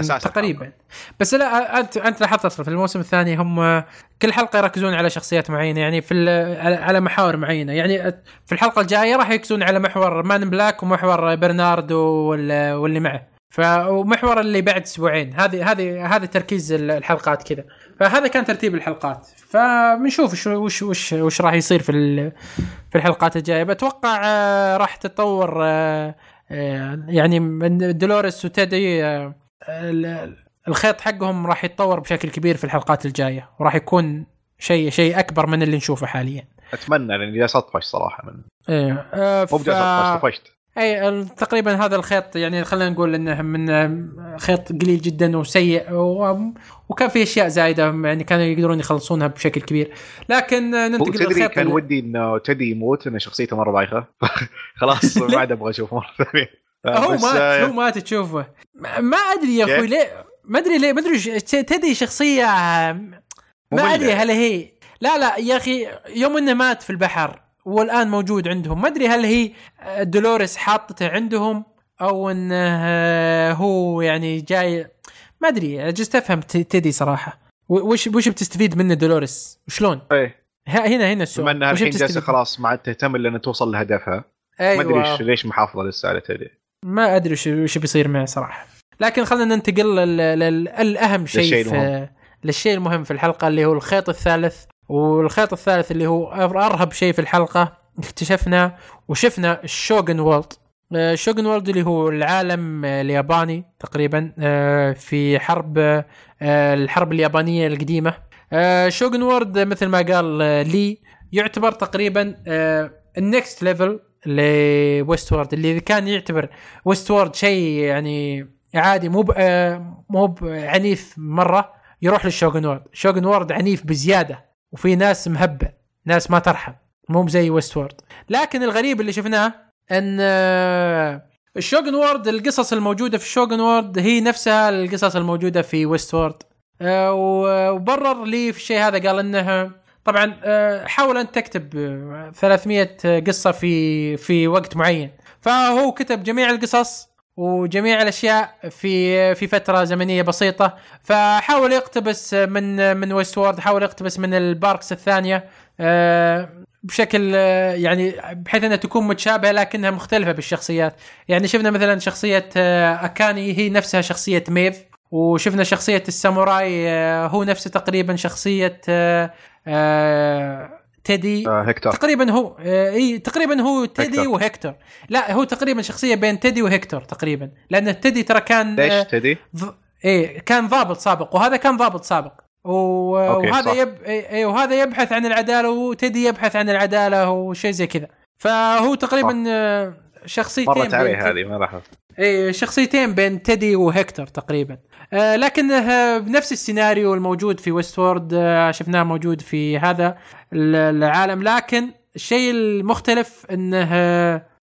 أساس تقريبا. بس لا أنت أنت لاحظت أصلاً في الموسم الثاني هم كل حلقة يركزون على شخصيات معينة يعني في ال- على- محاور معينة. يعني في الحلقة الجاية راح يركزون على محور مان بلاك ومحور برنارد وال- واللي معه. ف ومحور اللي بعد أسبوعين. هذه هذه هذا تركيز ال- الحلقات كذا. فهذا كان ترتيب الحلقات. فبنشوف وش وش وش, وش راح يصير في في الحلقات الجاية. بتوقع آه، راح تتطور آه، يعني من دولوريس وتيدي آه، ال- الخيط حقهم راح يتطور بشكل كبير في الحلقات الجاية وراح يكون شيء شيء أكبر من اللي نشوفه حاليا. أتمنى لأني جالس أطفش صراحة من إيه آه، مو ف... بجالس أطفش طفشت أي تقريبا هذا الخيط يعني خلينا نقول إنه من آه، خيط قليل جدا وسيء و... وكان في أشياء زايدة يعني كانوا يقدرون يخلصونها بشكل كبير. لكن آه، ننتقل تدري كان اللي- ودي إنه تدي يموت إنه شخصيته مرة بايخه خلاص ما عاد أبغى أشوفه مرة ثانية. هو مات آه، هو مات تشوفه. ما أدري يا أخوي؟ ليه ما أدري ليه ما أدري تدري شخصية ما. أدري هل هي لا لا يا أخي يوم إنه مات في البحر والآن موجود عندهم. ما أدري هل هي دولوريس حاطته عندهم أو إنه هو يعني جاي ما أدري جست أفهم ت- تدي صراحة. وش وش بتستفيد منه دولوريس؟ وشلون؟ إيه. هنا هنا السؤال. بما انها الحين جالسه؟ خلاص ما عاد تهتم إلا انها توصل لهدفها. ما أيوة. ادري إيش- ليش محافظة لسه على تيدي ما أدري وش وش بيصير معه صراحة. لكن خلينا ننتقل لل- لل- الاهم شيء للشيء في المهم. للشيء المهم في الحلقة اللي هو الخيط الثالث. والخيط الثالث اللي هو أرهب شيء في الحلقة اكتشفنا وشفنا الشوغن وولد الشوغن وولد اللي هو العالم آه، الياباني تقريبا آه، في حرب آه، الحرب اليابانية القديمة. Shogun World مثل ما قال لي يعتبر تقريبا ال next level ل Westworld اللي كان يعتبر Westworld شيء يعني عادي مو مو عنيف مرة يروح لل Shogun World Shogun World عنيف بزيادة. وفي ناس مهبه ناس ما ترحم مو زي Westworld لكن الغريب اللي شفناه إن آه، ال Shogun World القصص الموجودة في ال Shogun World هي نفسها القصص الموجودة في Westworld آه، وبرر لي في الشيء هذا قال إنه طبعا آه، حاول أن تكتب آه، 300 قصة في في وقت معين. فهو كتب جميع القصص وجميع الأشياء في في فترة زمنية بسيطة. فحاول يقتبس من من Westworld حاول يقتبس من ال parks الثانية آه، بشكل آه، يعني بحيث إنها تكون متشابهة لكنها مختلفة بالشخصيات. يعني شفنا مثلا شخصية آه، أكاني هي نفسها شخصية ميف وشفنا شخصية الساموراي هو نفسه تقريبا شخصية تيدي آه هكتور تقريبا هو آه، إي تقريبا هو تيدي هكتور. وهكتور لا هو تقريبا شخصية بين تيدي وهكتور تقريبا لأن تيدي ترى كان ليش آه، تدي؟ ض... إيه كان ضابط سابق وهذا كان ضابط سابق. و... أوكي، وهذا صح. يب... إيه وهذا يبحث عن العدالة وتيدي يبحث عن العدالة وشيء زي كذا. فهو تقريبا آه، شخصيتين مرت علي هذه ما لاحظت إيه شخصيتين بين تيدي وهكتور تقريبا. آه لكنه آه، بنفس السيناريو الموجود في Westworld آه شفناه موجود في هذا ال- العالم. لكن الشيء المختلف إنه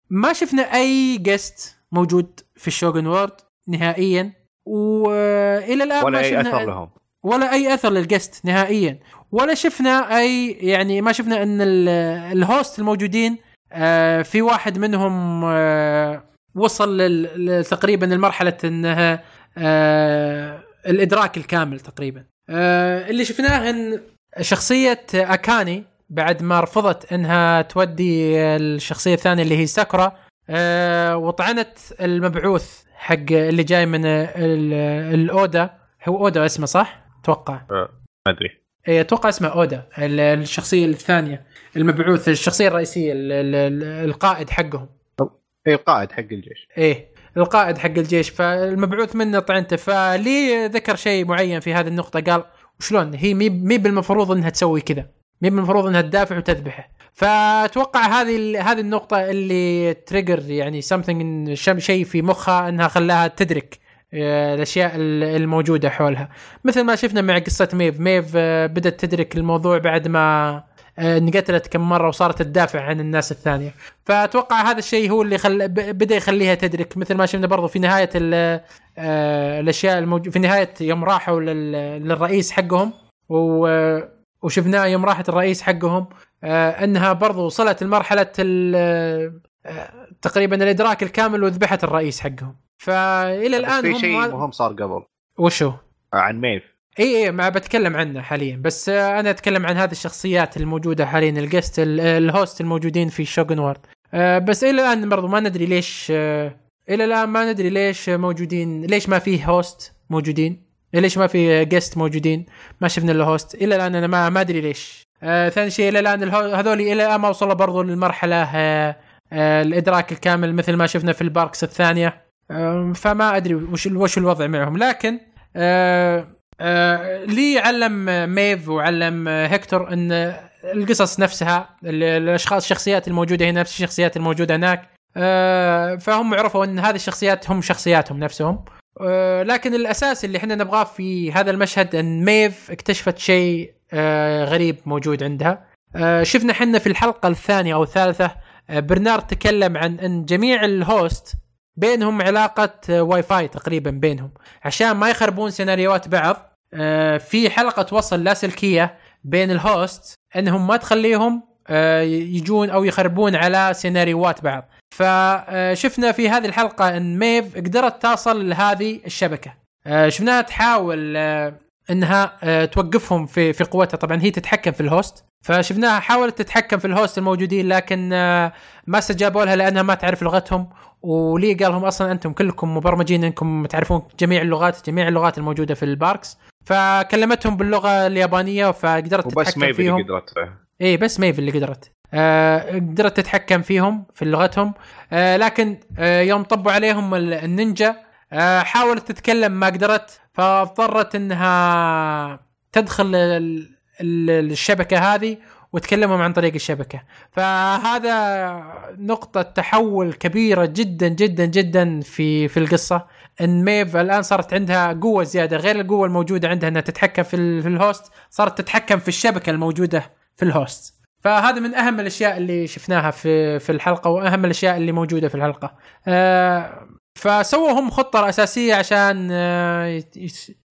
ما شفنا أي guest موجود في ال Shogun World نهائيا. والى الآن ولا ما أي شفنا أثر لهم. ولا أي أثر لل guest نهائيا. ولا شفنا أي يعني ما شفنا إن ال- الهوست الموجودين في واحد منهم وصل تقريبا لمرحلة إنها آه، الإدراك الكامل تقريبا. آه، اللي شفناه إن شخصية أكاني بعد ما رفضت إنها تودي الشخصية الثانية اللي هي ساكورا آه، وطعنت المبعوث حق اللي جاي من ال- الأودا. هو أودا اسمه صح؟ أتوقع ما أدري. اي أتوقع اسمه أودا ال- الشخصية الثانية المبعوث الشخصية الرئيسية ال- ال- ال- القائد حقهم. اي القائد حق الجيش. إيه القائد حق الجيش. فالمبعوث منه طعنته. فلي ذكر شيء معين في هذه النقطة. قال وشلون هي مي مي بالمفروض إنها تسوي كذا. مي بالمفروض إنها تدافع وتذبحه. فأتوقع هذه هذه النقطة اللي trigger يعني something شيء في مخها إنها خلاها تدرك آه، الأشياء ال- الموجودة حولها. مثل ما شفنا مع قصة ميف. ميف آه، بدأت تدرك الموضوع بعد ما انقتلت كم مرة وصارت تدافع عن الناس الثانية. فأتوقع هذا الشيء هو اللي خل... بدأ يخليها تدرك. مثل ما شفنا برضو في نهاية ال... آه، الأشياء الموجود في نهاية يوم راحوا لل... للرئيس حقهم. و... وشفناه يوم راحت الرئيس حقهم آه، أنها برضو وصلت لمرحلة ال... آه، تقريبا الإدراك الكامل وذبحت الرئيس حقهم. فإلى الان في هم شيء مهم صار قبل. وشو؟ عن ميف إي إي ما بتكلم عنه حاليا بس أنا أتكلم عن هذه الشخصيات الموجودة حاليا ال guest ال- ال host الموجودين في Shogun World آه، بس إلى الآن برضو ما ندري ليش آه، إلى الآن ما ندري ليش موجودين ليش ما في host موجودين ليش ما في guest موجودين ما شفنا الا host إلى الآن أنا ما ما أدري ليش. آه ثاني شيء إلى الآن هذول إلى الآن ما وصلوا برضو للمرحلة الإدراك الكامل مثل ما شفنا في ال parks الثانية. فما أدري وش وش الوضع معهم. لكن آه لي علم ميف وعلم هكتور إن القصص نفسها ال- الاشخاص الشخصيات الموجودة هنا نفس الشخصيات الموجودة هناك آه فهم عرفوا إن هذه الشخصيات هم شخصياتهم نفسهم. آه لكن الأساس اللي إحنا نبغاه في هذا المشهد إن ميف اكتشفت شيء غريب موجود عندها. شفنا إحنا في الحلقة الثانية أو الثالثة برنارد تكلم عن إن جميع ال host بينهم علاقة واي فاي تقريبا بينهم عشان ما يخربون سيناريوهات بعض. في حلقة وصل لاسلكيه بين ال host إنهم ما تخليهم آه يجون أو يخربون على سيناريوهات بعض. فشفنا في هذه الحلقة إن ميف قدرت تصل لهذه الشبكة. آه، شفناها تحاول آه، إنها آه، توقفهم في في قوتها. طبعا هي تتحكم في ال host فشفناها حاولت تتحكم في ال host الموجودين لكن آه، ما استجابوا لها لأنها ما تعرف لغتهم. ولي قال لهم أصلا أنتم كلكم مبرمجين إنكم تعرفون جميع اللغات جميع اللغات الموجودة في ال parks فكلمتهم باللغة اليابانية فقدرت وبس تتحكم فيهم اللي قدرت اي بس ميف اللي قدرت. آه قدرت تتحكم فيهم في لغتهم. آه لكن آه يوم طبوا عليهم ال- النينجا آه حاولت تتكلم ما قدرت. فاضطرت إنها تدخل ال- ال- الشبكة هذه وتكلمهم عن طريق الشبكة. فهذا نقطة تحول كبيرة جدا جدا جدا في في القصة. إن ميف الآن صارت عندها قوة زيادة. غير القوة الموجودة عندها إنها تتحكم في, ال- في ال host صارت تتحكم في الشبكة الموجودة في ال host فهذا من أهم الأشياء اللي شفناها في في الحلقة وأهم الأشياء اللي موجودة في الحلقة. آه فسووا هم خطة اساسيه عشان آه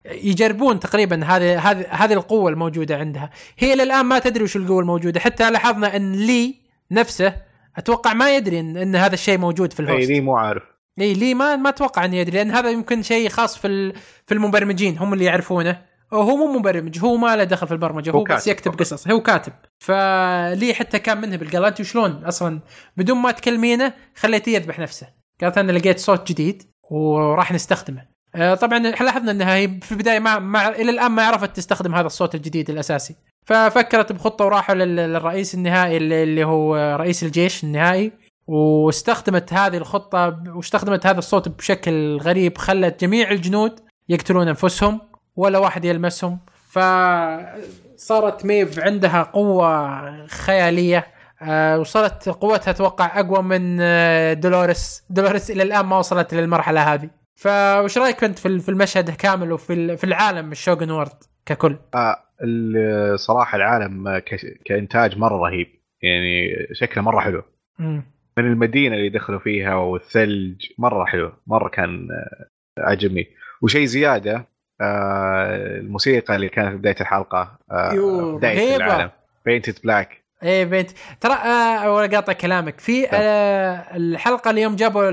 يجربون تقريبا هذه هذه هذه القوة الموجودة عندها. هي إلى الآن ما تدري وش القوة الموجودة. حتى لاحظنا إن لي نفسه أتوقع ما يدري ان, إن هذا الشيء موجود في ال host إي لي مو عارف. إي لي ما ما أتوقع انه يدري لأن هذا يمكن شيء خاص في في المبرمجين هم اللي يعرفونه. هو مو مبرمج هو ما له دخل في البرمجة هو, هو بس يكتب قصص هو كاتب. فلي حتى كان منه بالقال انت شلون أصلا؟ بدون ما تكلمينه خليتيه يذبح نفسه. قالت أنا لقيت صوت جديد وراح نستخدمه. آه، طبعا لاحظنا إنها هي في البداية ما, ما إلى الآن ما عرفت تستخدم هذا الصوت الجديد الأساسي. ففكرت بخطة وراحوا للرئيس النهائي اللي هو رئيس الجيش النهائي. واستخدمت هذه الخطة واستخدمت هذا الصوت بشكل غريب خلت جميع الجنود يقتلون أنفسهم ولا واحد يلمسهم. فصارت ميف عندها قوة خيالية آه، وصلت قوتها أتوقع أقوى من آه، دولوريس. دولوريس إلى الآن ما وصلت للمرحلة هذه. فوش رأيك أنت في المشهد كامل وفي في العالم الشوغن وورد ككل؟ آه الصراحه العالم كإنتاج مرة رهيب. يعني شكله مرة حلو. م. من المدينة اللي دخلوا فيها والثلج مرة حلو مرة كان آه، عجبني وشيء زيادة آه الموسيقى اللي كانت في بداية الحلقة آه بداية العالم. Paint It Black إيه بنت ترى آه قاطع كلامك. في آه الحلقة اليوم جابوا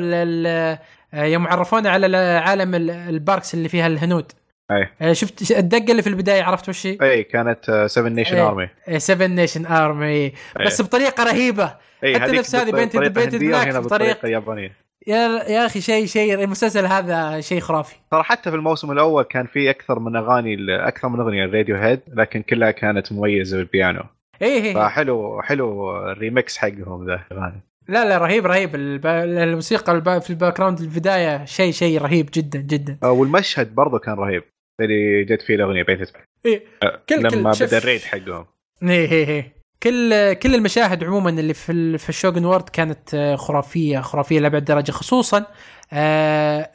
يوم عرفونا على عالم ال parks اللي فيها الهنود. أي. شفت الدقة اللي في البداية عرفت وش هي؟ أي كانت 7 Nation Army 7 Nation Army بس بطريقة رهيبة. أي حتى نفس هذه Paint Paint It Black بطريقة يابانية. يا يا أخي شيء شيء المسلسل هذا شيء خرافي. ترى حتى في الموسم الأول كان في أكثر من أغاني أكثر من أغنية Radiohead لكن كلها كانت مميزة بالبيانو. إيه إيه. فحلو حلو الريمكس حقهم ذا الاغاني لا لا رهيب رهيب. الموسيقى في ال background البداية شيء شيء رهيب جدا جدا. آه، والمشهد برضه كان رهيب. اللي جت فيه الأغنية بيت إيه آه، كل لما كل بدأ ال raid حقهم. إيه إيه إيه. كل كل المشاهد عموما اللي في في ال Shogun World كانت آه، خرافية خرافية لأبعد درجة خصوصا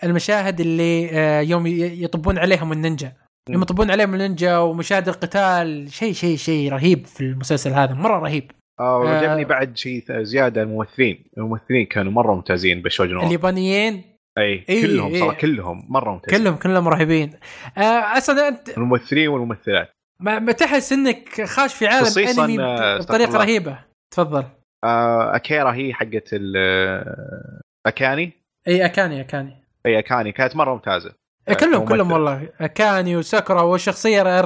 المشاهد اللي يوم يطبون عليهم النينجا. يوم يطبون عليهم النينجا ومشاهد القتال شيء شيء شيء رهيب في المسلسل هذا مرة رهيب. آه عجبني بعد شيء زيادة الممثلين. الممثلين كانوا مرة ممتازين بالشوجن اليابانيين أي إيه كلهم إيه. صراحة كلهم مرة ممتازين. كلهم كلهم رهيبين. آه أصلا أنت الممثلين والممثلات. ما, ما تحس إنك خاش في عالم أنمي آه، بطريقة رهيبة. تفضل. آه أكيرا هي حقت آه، أكاني؟ إي أكاني أكاني. إي أكاني. كانت مرة ممتازة. كلهم كلهم والله. أكاني وساكورا والشخصيه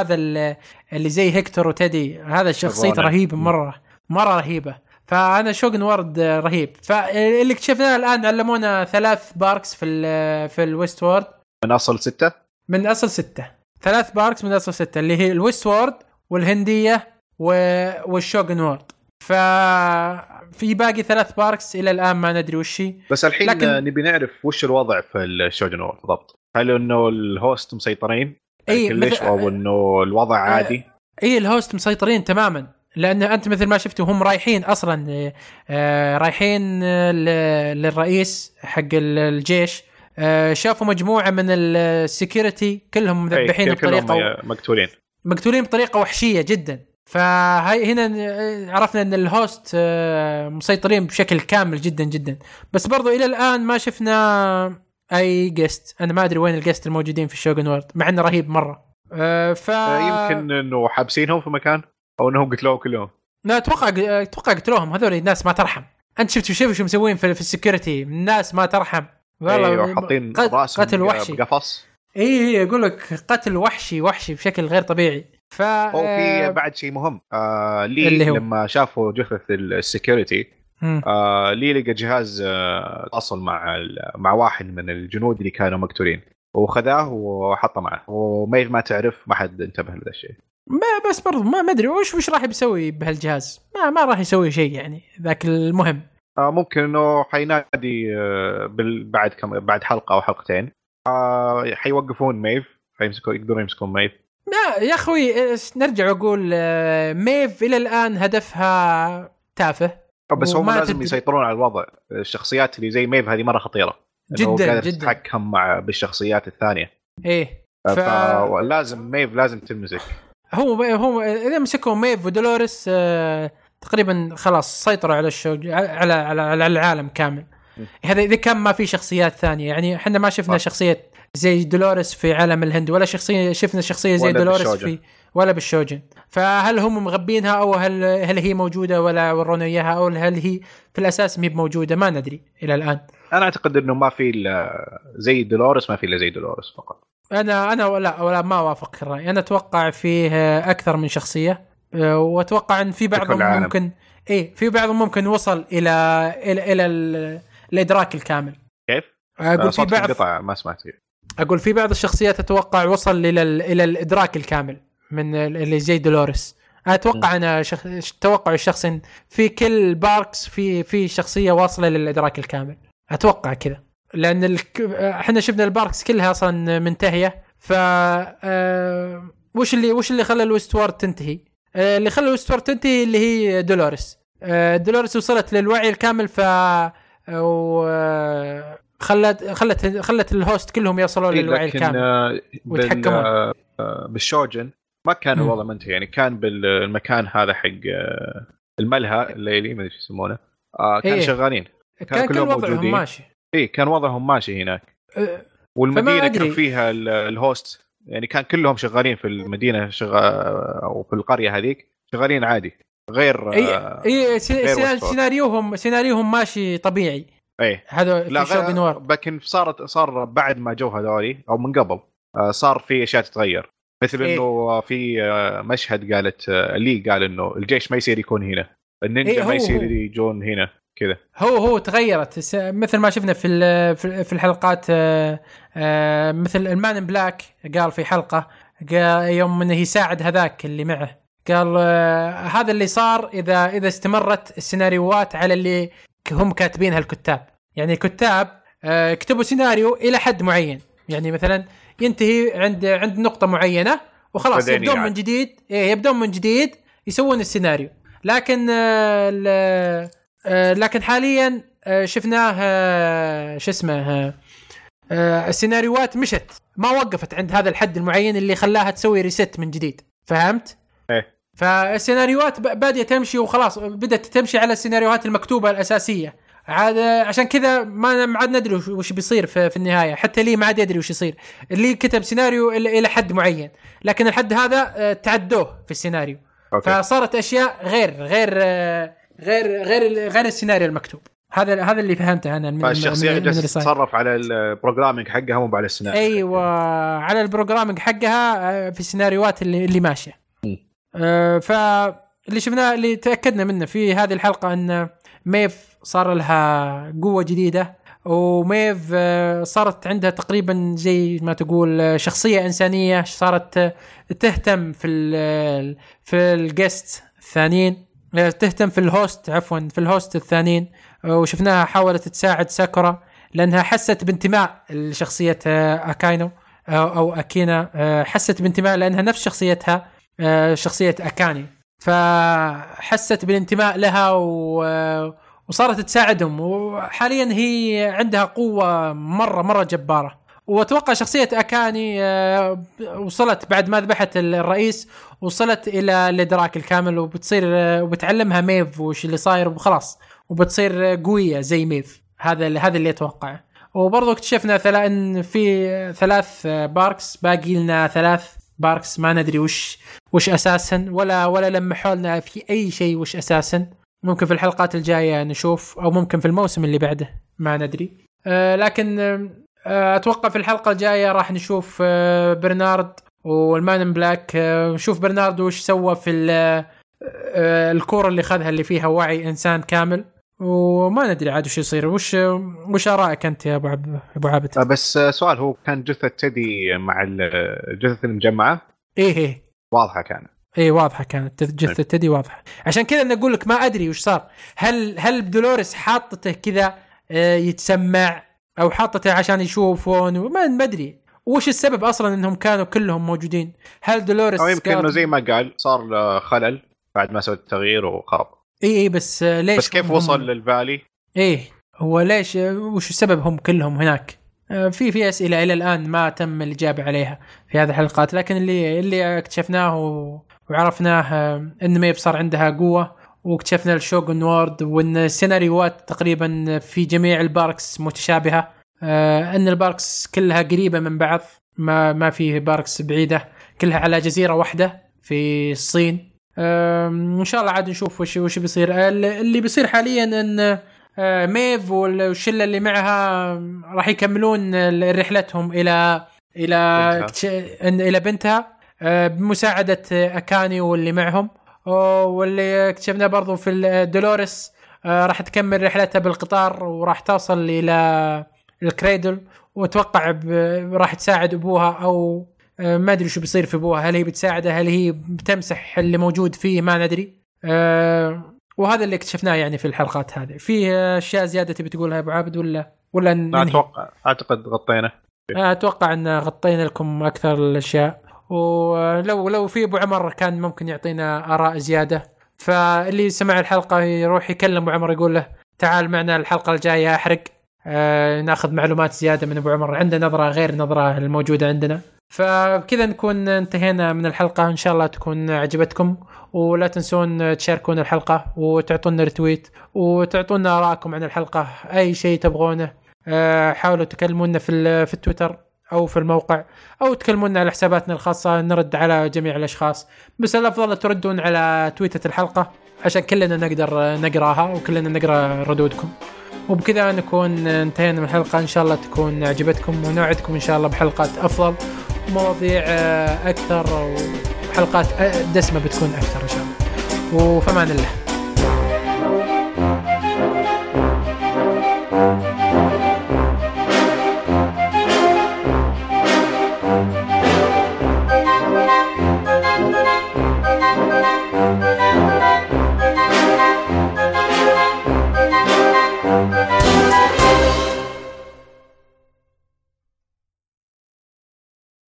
هذا اللي زي هيكتور وتيدي هذا الشخصية رهيبه مرة مرة رهيبة. فأنا Shogun World رهيب. فاللي اكتشفناه الآن علمونا ثلاث parks في ال في ال Westworld من أصل ستة؟ من أصل ستة. ثلاث parks من أصل ستة اللي هي ال Westworld والهنديه وال Shogun World ف في باقي ثلاث parks إلى الآن ما ندري وش هي. بس الحين لكن... نبي نعرف وش الوضع في ال Shogun World بالضبط. هل إنه ال host مسيطرين؟ اي كلش أو إنه الوضع آه، عادي؟ اي ال host مسيطرين تماما. لأن أنت مثل ما شفتوا هم رايحين أصلا آه، رايحين للرئيس حق الجيش آه، شافوا مجموعة من ال security كلهم مذبحين بطريقة مقتولين. مقتولين بطريقة وحشية جدا. فهي هنا عرفنا إن ال host مسيطرين بشكل كامل جدا جدا. بس برضو إلى الآن ما شفنا أي guest أنا ما أدري وين ال guest الموجودين في ال Shogun World مع إنه رهيب مرة. ف يمكن إنه حابسينهم في مكان. أو إنهم قتلوهم كلهم لا أتوقع أتوقع قتلوهم. هذول الناس ما ترحم. أنت شفت شوف شو مسوين في, في ال security. الناس ما ترحم. والله أيوه حاطين رأسهم قتل وحشي. بقفص. اي اي أقول لك قتل وحشي وحشي بشكل غير طبيعي. ف وفي بعد شيء مهم. آه لي اللي هو. لما شافوا جثث ال security آه لي لقى جهاز آه اتصل مع مع واحد من الجنود اللي كانوا مقتولين. وخذاه وحطه معه. وما ما تعرف ما حد انتبه لهذا الشيء. ما بس برضو ما أدري وش وش راح بيسوي بهالجهاز؟ ما ما راح يسوي شيء يعني ذاك المهم. آه ممكن إنه حينادي آه بعد كم بعد حلقة أو حلقتين. آه حيوقفون ميف حيمسكوا يقدرون يمسكون ميف. لا يا أخوي نرجع وأقول آه، ميف إلى الآن هدفها تافه. بس هم لازم تد... يسيطرون على الوضع. الشخصيات اللي زي ميف هذه مرة خطيرة. جدا جدا. تتحكم مع بالشخصيات الثانية. إيه ف... فلازم ميف لازم تنمسك هو هو إذا مسكوا ميف ودولوريس آه تقريبا خلاص سيطروا على الشو على على, على العالم كامل. هذا إذا كان ما في شخصيات ثانية يعني إحنا ما شفنا شخصية زي دولوريس في عالم الهند ولا شخصيه شفنا شخصية زي دولوريس في ولا بالشوجن. فهل هم مغبينها أو هل هل هي موجودة ولا ورونا إياها أو هل هي في الأساس ما موجودة؟ ما ندري إلى الآن. أنا أعتقد إنه ما في زي دولوريس ما في إلا زي دولوريس فقط. أنا أنا ولا ولا ما أوافق الرأي. أنا أتوقع فيه أكثر من شخصية. أه، وأتوقع إن في بعضهم ممكن إيه في بعضهم ممكن وصل إلى إلى إلى الإدراك الكامل. كيف؟ أقول في بعض ما سمعت. أقول في بعض الشخصيات أتوقع وصل إلى إلى الإدراك الكامل من اللي زي دولوريس. أتوقع أنا شخ... توقع الشخصي في كل park في في شخصية واصلة للادراك الكامل. أتوقع كذا. لأن الك... إحنا شفنا ال parks كلها أصلا منتهية. ف أه... وش اللي وش اللي خلى ال Westworld تنتهي؟ أه... اللي خلى ال Westworld تنتهي اللي هي دولوريس. أه... دولوريس وصلت للوعي الكامل ف و... خلت خلت خلت ال host كلهم يوصلوا إيه للوعي الكامل. آه، ويتحكمون. آه، بال Shogun ما كان الوضع منتهي. يعني كان بالمكان هذا حق آه، الملهى الليلي ما أدري إيش يسمونه. كان إيه؟ شغالين. كان, كان كلهم موجودين. ماشي. اي كان وضعهم ماشي هناك. أه والمدينة كان فيها ال host. يعني كان كلهم شغالين في المدينة شغال أو في القرية هذيك شغالين عادي غير إي إي سيناريوهم سيناريوهم ماشي طبيعي. إيه. هذا لا غير لكن صارت صار بعد ما جو هذولي أو من قبل آه، صار في أشياء تتغير. مثل إيه؟ إنه في آه، مشهد قالت آه، لي قال إنه الجيش ما يصير يكون هنا. النينجا إيه ما يصير يجون هنا. كذا. هو هو تغيرت. مثل ما شفنا في في الحلقات مثل ال Man in Black قال في حلقة قال يوم إنه يساعد هذاك اللي معه. قال هذا اللي صار إذا إذا استمرت السيناريوهات على اللي هم كاتبينها الكتاب. يعني الكتاب آه، كتبوا سيناريو إلى حد معين. يعني مثلا ينتهي عند عند نقطة معينة وخلاص يبدون يعني. من جديد إيه يبدون من جديد يسوون السيناريو. لكن آه، آه، لكن حاليا شفناه شو اسمه السيناريوهات مشت. ما وقفت عند هذا الحد المعين اللي خلاها تسوي ريست من جديد. فهمت؟ إيه. فالسيناريوهات بادية تمشي وخلاص بدأت تمشي على السيناريوهات المكتوبة الأساسية. عاد عشان كذا ما عاد ندري وش بيصير في, في النهاية. حتى لي ما عاد يدري وش يصير. اللي كتب سيناريو إلى حد معين. لكن الحد هذا آه، تعدوه في السيناريو. okay. فصارت أشياء غير غير آه، غير غير غير السيناريو المكتوب. هذا هذا اللي فهمته أنا من فالشخصيه جالسة تتصرف على ال programming حقها مو على السيناريو. أيوه على ال programming حقها آه، في السيناريوهات اللي اللي ماشية. آه فاللي شفناه اللي تأكدنا منه في هذه الحلقة أن ميف صار لها قوة جديدة وميف آه، صارت عندها تقريبا زي ما تقول شخصية إنسانية صارت تهتم في ال في ال guest الثانيين. تهتم في ال host عفوا في ال host الثانيين. وشفناها حاولت تساعد ساكورا لأنها حست بانتماء لشخصية أكاينو أو أكينا. حست بانتماء لأنها نفس شخصيتها آه، شخصية أكاني. فحست بالانتماء لها. وصارت تساعدهم. وحاليا هي عندها قوة مرة مرة جبارة. وأتوقع شخصية أكاني آه، وصلت بعد ما ذبحت الرئيس وصلت إلى الإدراك الكامل وبتصير آه، وبتعلمها ميف وش اللي صاير وخلاص وبتصير قوية زي ميف. هذا هذا اللي أتوقعه. وبرضه اكتشفنا ثلا إن في ثلاث parks باقي لنا ثلاث parks ما ندري وش وش أساسا ولا ولا لمحوا لنا في أي شيء وش أساسا. ممكن في الحلقات الجاية نشوف أو ممكن في الموسم اللي بعده ما ندري. آه لكن آه أتوقع في الحلقة الجاية راح نشوف آه برنارد والمان بلاك. آه نشوف برنارد وش سوى في آه الكورة اللي خذها اللي فيها وعي إنسان كامل. وما ندري عاد وش يصير. وش وش آرائك أنت يا أبو عب... أبو عابد؟ آه، بس سؤال هو كان جثة تدي مع الجثث المجمعة؟ إيه إيه. واضحة كانت. اي واضحة كانت. جثه تدي واضحة. عشان كذا أنا أقول لك ما أدري وش صار. هل هل دولوريس حاطته كذا آه، يتسمع؟ أو حاطته عشان يشوفون ما أدري وش السبب أصلا إنهم كانوا كلهم موجودين هل دولوريس أو يمكن إنه زي ما قال صار خلل بعد ما سوى التغيير وخرب إي إي بس ليش بس كيف وصل للفالي؟ إيه هو ليش وش السبب هم كلهم هناك؟ آه، في في أسئلة إلى الآن ما تم الإجابة عليها في هذه الحلقات لكن اللي اللي اكتشفناه وعرفناه آه، ان ميف صار عندها قوة واكتشفنا ال Shogun World وإن السيناريوهات تقريبا في جميع ال parks متشابهة. آه، إن ال parks كلها قريبة من بعض ما ما فيه parks بعيدة كلها على جزيرة واحدة في الصين. إن شاء الله عاد نشوف وش وش بيصير. اللي بيصير حاليا إن آه، ميف والشلة اللي معها راح يكملون رحلتهم إلى إلى بنتها. إلى بنتها. آه، بمساعدة اكاني واللي معهم. واللي اكتشفنا برضو في دولوريس آه، راح تكمل رحلتها بالقطار وراح توصل إلى الكريدل. وأتوقع راح تساعد أبوها أو ما أدري شو بيصير في أبوها. هل هي بتساعده؟ هل هي بتمسح اللي موجود فيه؟ ما ندري. وهذا اللي اكتشفناه يعني في الحلقات هذه. في أشياء زيادة تبي تقولها يا أبو عابد ولا ولا؟ أتوقع أعتقد غطينا. أتوقع إن غطينا لكم أكثر الأشياء. ولو لو في أبو عمر كان ممكن يعطينا آراء زيادة. فاللي سمع الحلقة يروح يكلم أبو عمر يقول له تعال معنا الحلقة الجاية أحرق. آه ناخذ معلومات زيادة من أبو عمر. عنده نظرة غير النظرة الموجودة عندنا. فبكذا نكون انتهينا من الحلقة. إن شاء الله تكون عجبتكم. ولا تنسون تشاركون الحلقة وتعطونا رتويت وتعطونا ارائكم عن الحلقة. أي شيء تبغونه آه، حاولوا تكلمونا في في التويتر. أو في الموقع أو تكلمونا على حساباتنا الخاصة نرد على جميع الأشخاص. بس الأفضل تردون على تويتة الحلقة عشان كلنا نقدر نقراها وكلنا نقرأ ردودكم. وبكذا نكون انتهينا من الحلقة. إن شاء الله تكون عجبتكم ونوعدكم إن شاء الله بحلقات أفضل ومواضيع أكثر وحلقات دسمة بتكون أكثر إن شاء الله. وفمان الله.